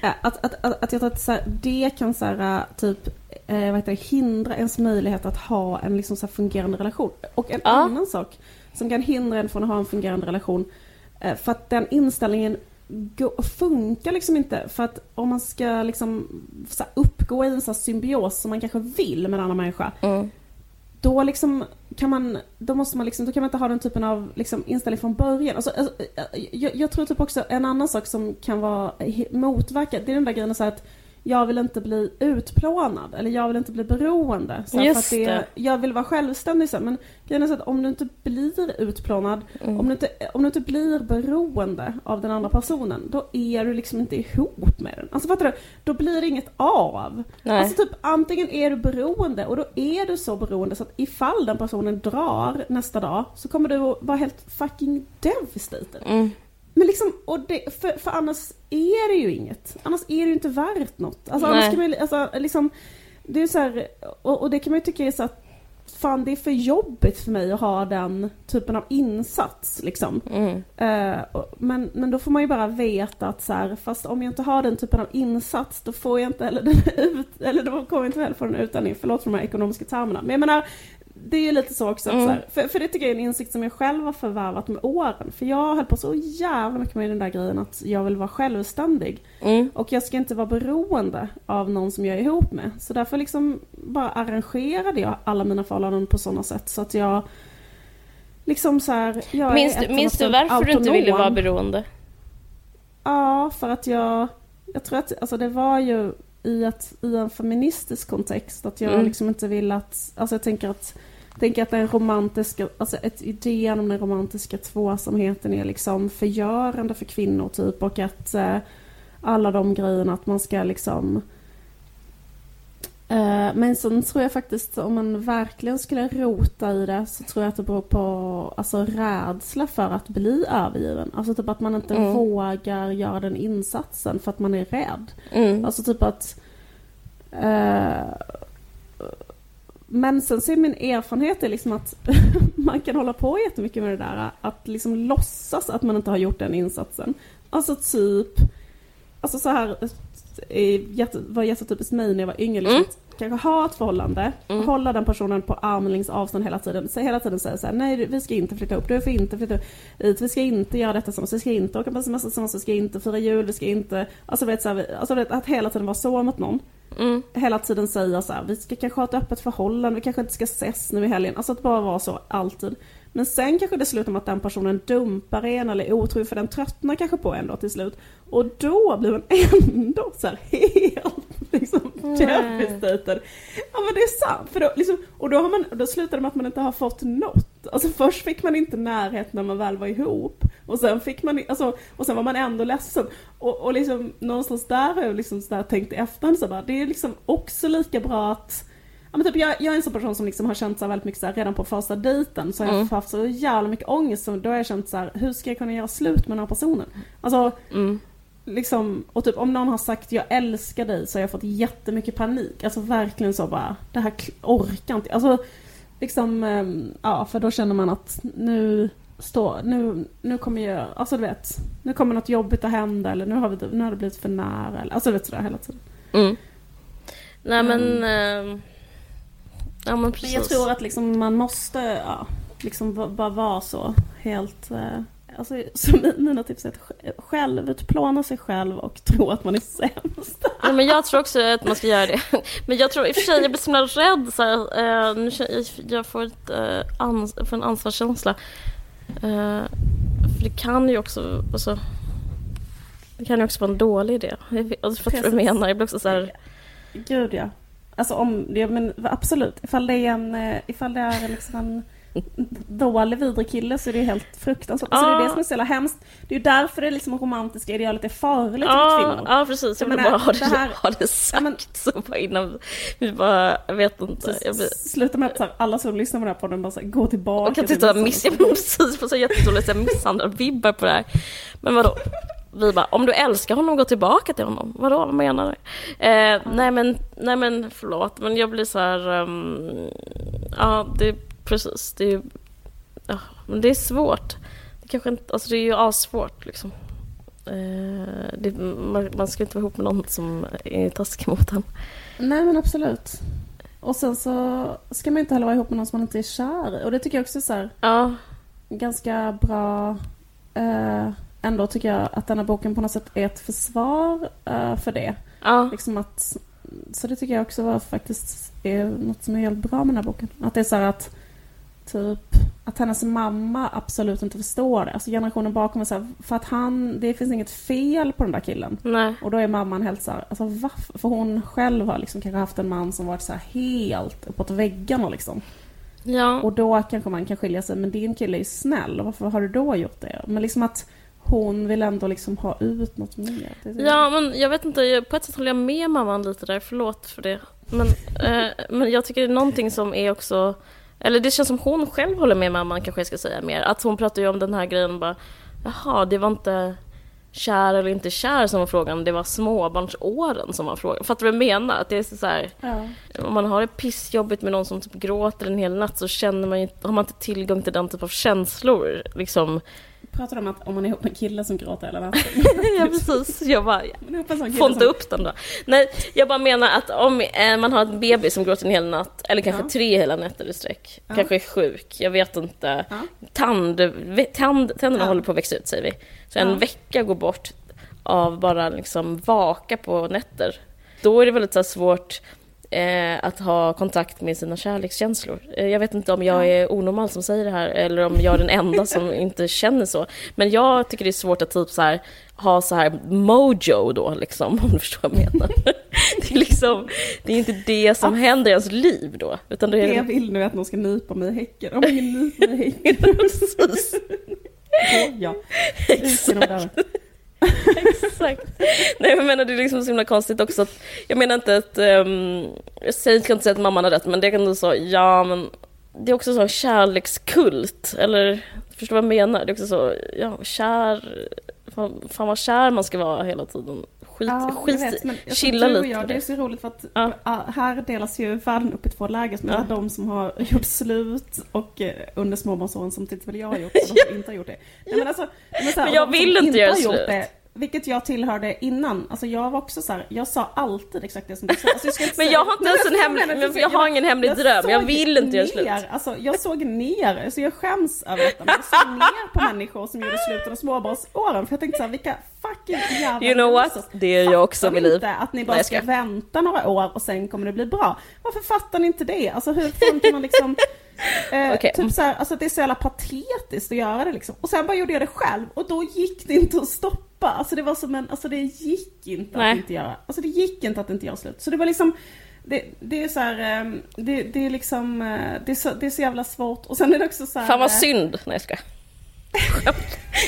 Eh, Att, att, att, att jag tror att så här, det kan så här, eh, typ eh, vad det, hindra ens möjlighet att ha en liksom så fungerande relation. Och en Ja. annan sak som kan hindra en från att ha en fungerande relation eh, för att den inställningen funkar liksom inte. För att om man ska liksom så uppgå i en så symbios som man kanske vill med en annan människa Mm då liksom kan man, då måste man liksom, då kan man inte ha den typen av liksom inställning från början. Alltså, alltså, jag, jag tror typ också en annan sak som kan vara he- motverka, det är den där grejen så här att jag vill inte bli utplånad eller jag vill inte bli beroende. Så här, Just för att det. Jag vill vara självständig här, men grejen är så att om du inte blir utplånad, Mm. om, du inte, om du inte blir beroende av den andra personen, då är du liksom inte ihop med den. Alltså fattar du? Då blir det inget av. Nej. Alltså typ antingen är du beroende och då är du så beroende så att ifall den personen drar nästa dag så kommer du att vara helt fucking devastated. Mm. Men liksom, och det, för, för annars är det ju inget. Annars är det ju inte värt något. Alltså annars Nej. kan man alltså liksom, det är så här, och, och det kan man ju tycka är så att fan det är för jobbigt för mig att ha den typen av insats liksom. Mm. Och- men, men då får man ju bara veta att så här, fast om jag inte har den typen av insats då får jag inte heller den ut, eller då kommer jag inte heller få den utan. Förlåt för de här ekonomiska termerna. Men jag menar, det är ju lite så också. Mm. Så här, för, för det tycker jag är en insikt som jag själv har förvärvat med åren. För jag höll på så jävla mycket med den där grejen att jag vill vara självständig. Mm. Och jag ska inte vara beroende av någon som jag är ihop med. Så därför liksom bara arrangerade jag alla mina förhållanden på sådana sätt så att jag liksom så här, jag Minns, är minns du 100% varför du inte ville autonom. vara beroende? Ja, för att jag, jag tror att alltså det var ju i, ett, i en feministisk kontext att jag Mm. liksom inte vill att, alltså jag tänker att tänker att den romantiska, alltså ett, idén om den romantiska tvåsamheten är liksom förgörande för kvinnor typ och att eh, alla de grejerna att man ska liksom eh, men sen tror jag faktiskt om man verkligen skulle rota i det så tror jag att det beror på alltså, rädsla för att bli övergiven. Alltså typ att man inte Mm. vågar göra den insatsen för att man är rädd. Mm. Alltså typ att... Eh, men sen så är min erfarenhet är liksom att man kan hålla på jättemycket med det där. Att liksom låtsas att man inte har gjort den insatsen. Alltså typ... Alltså så här... eh, Jätte, var jättetypiskt mig när jag var yngre. Liksom, Mm. Kanske ha ett förhållande, Mm. hålla den personen på armlängds avstånd hela tiden. Så hela tiden säga så här, nej vi ska inte flytta upp, du får inte flytta hit, vi ska inte göra detta tillsammans, vi ska inte åka på semester tillsammans, vi ska inte fira jul, vi ska inte... Alltså vet, så här, alltså, vet, att hela tiden vara så mot någon Mm. hela tiden säga så här, vi ska kanske ha ett öppet förhållande, vi kanske inte ska ses nu i helgen. Alltså att bara vara så alltid. Men sen kanske det slutar med att den personen dumpar en eller är otrogen för den tröttnar kanske på en då till slut. Och då blir man ändå så här helt liksom Devastated. Ja men det är sant. För då, liksom, och då, har man, då slutar det med att man inte har fått något. Alltså först fick man inte närhet när man väl var ihop. Och sen fick man, alltså, och sen var man ändå ledsen. Och, och liksom någonstans där har jag liksom så där tänkt i efterhand så bara, det är liksom också lika bra att Ja, men typ jag, jag är en sån person som liksom har känt så väldigt mycket så här, redan på första dejten så har jag Mm. haft så jävla mycket ångest så då har jag känt så här, hur ska jag kunna göra slut med den här personen? Alltså Mm. Liksom, och typ om någon har sagt jag älskar dig så har jag fått jättemycket panik. Alltså verkligen så bara, det här orkar inte. Alltså liksom, ehm, ja för då känner man att nu står, nu, nu kommer jag, alltså du vet, nu kommer något jobbigt att hända eller nu har, vi, nu har det blivit för nära eller, alltså du vet sådär hela tiden. Mm. Nej men... Mm. ehm, ja men Men precis. jag tror att liksom man måste, ja, liksom bara vara så helt, eh, alltså så mi- mina tips är att sj- själv utplåna sig själv och tro att man är sämst. Ja, men jag tror också att man ska göra det. Men jag tror i och för sig, jag blir så himla rädd. Så här, eh, nu, jag- får, ett, eh, ans får en ansvarskänsla. Eh, för det kan ju också... Alltså, det kan ju också vara en dålig idé. Jag Alltså, fattar du vad Precis. menar? Jag blir också så här... Gud ja. Alltså om, det, men absolut. Ifall det är en, ifall det är liksom en dålig vidrig kille så är det ju helt fruktansvärt. Alltså det är Ja. det som är så jävla hemskt. Det är ju därför det liksom romantiska idealet är farligt för Ja, kvinnor. ja, precis. Jag Jag vill bara ha det, det här- ha det sagt Ja, men- så bara innan vi bara... Jag vet inte. Jag blir, Sluta med att så här, alla som lyssnar på den här podden bara så här, gå tillbaka. Jag kan till titta och det miss, jag precis på så jättedåliga misshandlar-vibbar på det här. Men vadå? Vi bara, om du älskar honom, gå tillbaka till honom. Vadå, vad menar du? Eh, nej men, nej men förlåt, men jag blir så här... ehm, ja, det precis. Det är, Ja, men det är svårt. Det kanske inte, alltså det är ju assvårt liksom. Eh, det, man, man ska inte vara ihop med någon som är taskig mot en. Nej men absolut. Och sen så ska man inte heller vara ihop med någon som man inte är kär i. Och det tycker jag också är så här, Ja, ganska bra. Eh, ändå tycker jag att denna boken på något sätt är ett försvar eh, för det. ja, Liksom att, så det tycker jag också var faktiskt är något som är helt bra med den här boken. Att det är så att typ att hennes mamma absolut inte förstår det. Alltså generationen bakom är så här, för att han, det finns inget fel på den där killen. nej. Och då är mamman helt så här, alltså varför? För hon själv har liksom kanske haft en man som varit så helt uppåt väggarna liksom. Ja, Och då kanske man kan skilja sig, men din kille är ju snäll, varför har du då gjort det? Men liksom att hon vill ändå liksom ha ut något mer. Ja, men jag vet inte, på ett sätt håller jag med mamman lite där, förlåt för det. Men, eh, men jag tycker det är någonting som är också, eller det känns som hon själv håller med mamman kanske jag ska säga mer. Att hon pratar ju om den här grejen bara, jaha, det var inte kär eller inte kär som var frågan, det var småbarnsåren som var frågan. Fattar du vad jag menar? Att det är så här, Ja. om man har det pissjobbigt med någon som typ gråter en hel natt så känner man ju, har man inte tillgång till den typ av känslor. Liksom. Pratar om att om man är ihop med en kille som gråter hela natten. ja precis, jag bara, inte som- upp den då. Nej, jag bara menar att om eh, man har en bebis som gråter en hel natt, eller kanske Ja. tre hela nätter i sträck, Ja. kanske är sjuk, jag vet inte. Ja. Tand, tand, tänderna Ja. håller på att växa ut säger vi. Så en vecka går bort av bara liksom vaka på nätter. Då är det väldigt så svårt eh, att ha kontakt med sina kärlekskänslor. Eh, jag vet inte om jag är onormal som säger det här eller om jag är den enda som inte känner så. Men jag tycker det är svårt att typ så här, ha så här mojo då liksom, om du förstår vad jag menar. det är liksom, det är inte det som händer i ens liv då. Utan det Det jag är vill nu är att någon ska nypa mig i häcken. Om ingen nyper mig i häcken. Precis. Ja. Dörren. Exakt. Nej men menar det är liksom så himla konstigt också att, jag menar inte att, um, jag säger, ska inte säga att mamman har rätt men det kan du så, ja men det är också så kärlekskult, eller förstår vad jag menar? Det är också så, ja kär, fan, fan vad kär man ska vara hela tiden. Skit, Ja, skit vet, men jag chilla lite jag, Det är så roligt för att Ja. här delas ju världen upp i två läger. Som Ja. de som har gjort slut och eh, under småbarnsåren som till exempel jag har gjort och de som inte har gjort det. Nej, men, alltså, men, här, Men jag vill inte göra slut. Det, vilket jag tillhörde innan. Alltså jag var också så här, jag sa alltid exakt det som du sa. Alltså, jag Men jag har inte ens en jag hemlig- precis, jag har ingen hemlig dröm. Jag vill inte göra slut. Alltså, jag såg ner, så jag skäms över detta. Men jag såg ner på människor som gjorde slut under småbarnsåren. För jag tänkte så här, vilka fucking jävla You know what? Det är jag också med liv. inte att ni bara Nej, jag ska ska. vänta några år och sen kommer det bli bra? Varför fattar ni inte det? Alltså hur fan kan man liksom... Eh, Okej. Typ så här, alltså det är så jävla patetiskt att göra det liksom. Och sen bara gjorde jag det själv och då gick det inte att stoppa. Alltså det var som en, alltså det gick inte Nej. att inte göra. Alltså det gick inte att inte göra slut. Så det var liksom det, det är så här, eh, det, det är liksom, eh, det är, så, det är så jävla svårt. Och sen är det också så här... Fan vad eh, synd. Nej jag skojar.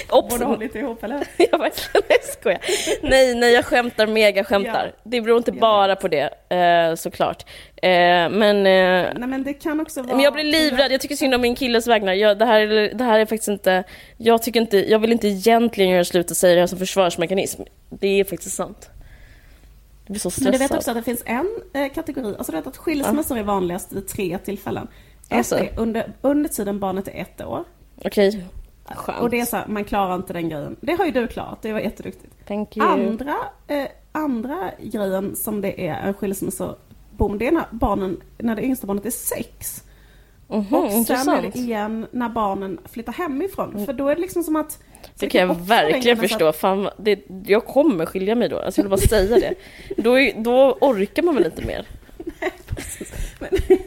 Borde hållit ihop eller? Jag verkligen nej, skojar. Nej, nej, jag skämtar mega skämtar. Ja. Det beror inte Jag bara på det, eh, såklart. Eh, men, eh, Nej men det kan också vara... men jag blir livrädd, jag tycker synd om min killes vägnar. Jag, det, här, är- det här är faktiskt inte, jag tycker inte, jag vill inte egentligen göra slut och säga det här som försvarsmekanism. Det är faktiskt sant. Jag blir så Men stressad. du vet också att det finns en eh, kategori, alltså du vet att skilsmässor är vanligast vid tre tillfällen. Ett Alltså. är under, under tiden barnet är ett år. Okej, skönt. Och det är så här, man klarar inte den grejen. Det har ju du klarat, det var jätteduktigt. Andra, eh, andra grejen som det är en skilsmässobom, det är när barnen, när det yngsta barnet är sex. Mhm, och sen är intressant. det igen när barnen flyttar hemifrån. För då är det liksom som att... Det kan jag också verkligen förstå. Fan, det, jag kommer skilja mig då. Alltså, jag vill bara säga det. Då, är- då orkar man väl inte mer. Men,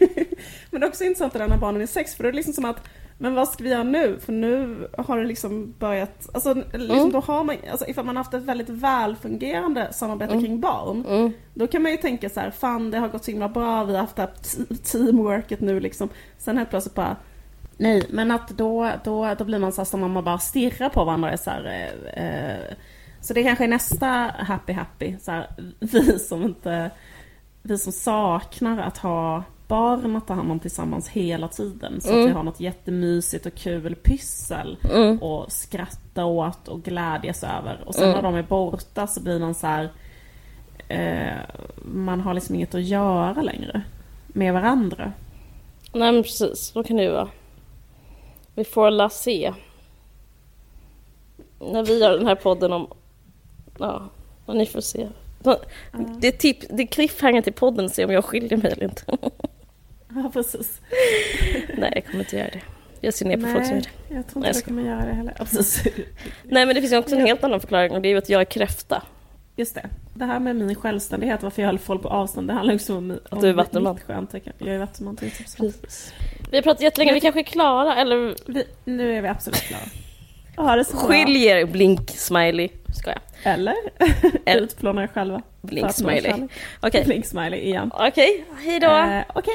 men det är också intressant det där när barnen är sex, för då är det liksom som att men vad ska vi göra nu? För nu har det liksom börjat, alltså liksom Mm. då har man, alltså ifall man har haft ett väldigt välfungerande samarbete Mm. kring barn, Mm. då kan man ju tänka så här, fan det har gått så himla bra, vi har haft det här teamworket nu liksom. Sen helt plötsligt bara, nej, men att då, då, då blir man så här som om man bara stirrar på varandra. är Så, här, eh, eh, så det kanske är nästa happy happy, så här, vi som inte vi som saknar att ha barn att ta hand om tillsammans hela tiden. Så att vi har något jättemysigt och kul pyssel Mm. och skratta åt och glädjas över. Och sen när de är borta så blir man så här. Eh, man har liksom inget att göra längre med varandra. Nej men precis, så kan det ju vara. Vi får la se. När vi gör den här podden om... Ja, ni får se. Det är, typ, det är cliffhanger till podden, se om jag skiljer mig eller inte. Ja, precis. Nej, jag kommer inte göra det. Jag ser ner på folk som gör det. jag tror Nej, inte jag du kommer göra det heller. Precis. Nej, men det finns ju också en helt annan förklaring och det är ju att jag är kräfta. Just det. Det här med min självständighet, varför jag höll folk på avstånd, det handlar också om, om du är vattenman. mitt stjärntecken. Jag är vattenman till 100%. Precis. Vi har pratat jättelänge, vi kanske är klara, eller Vi, nu är vi absolut klara. Ha det så bra. skiljer blink-smiley. Ska jag? Eller? Eller- Utplåna er själva. Att vara Okej, kärlek. Blink-smiley igen. okej, hej då. Eh, Okej,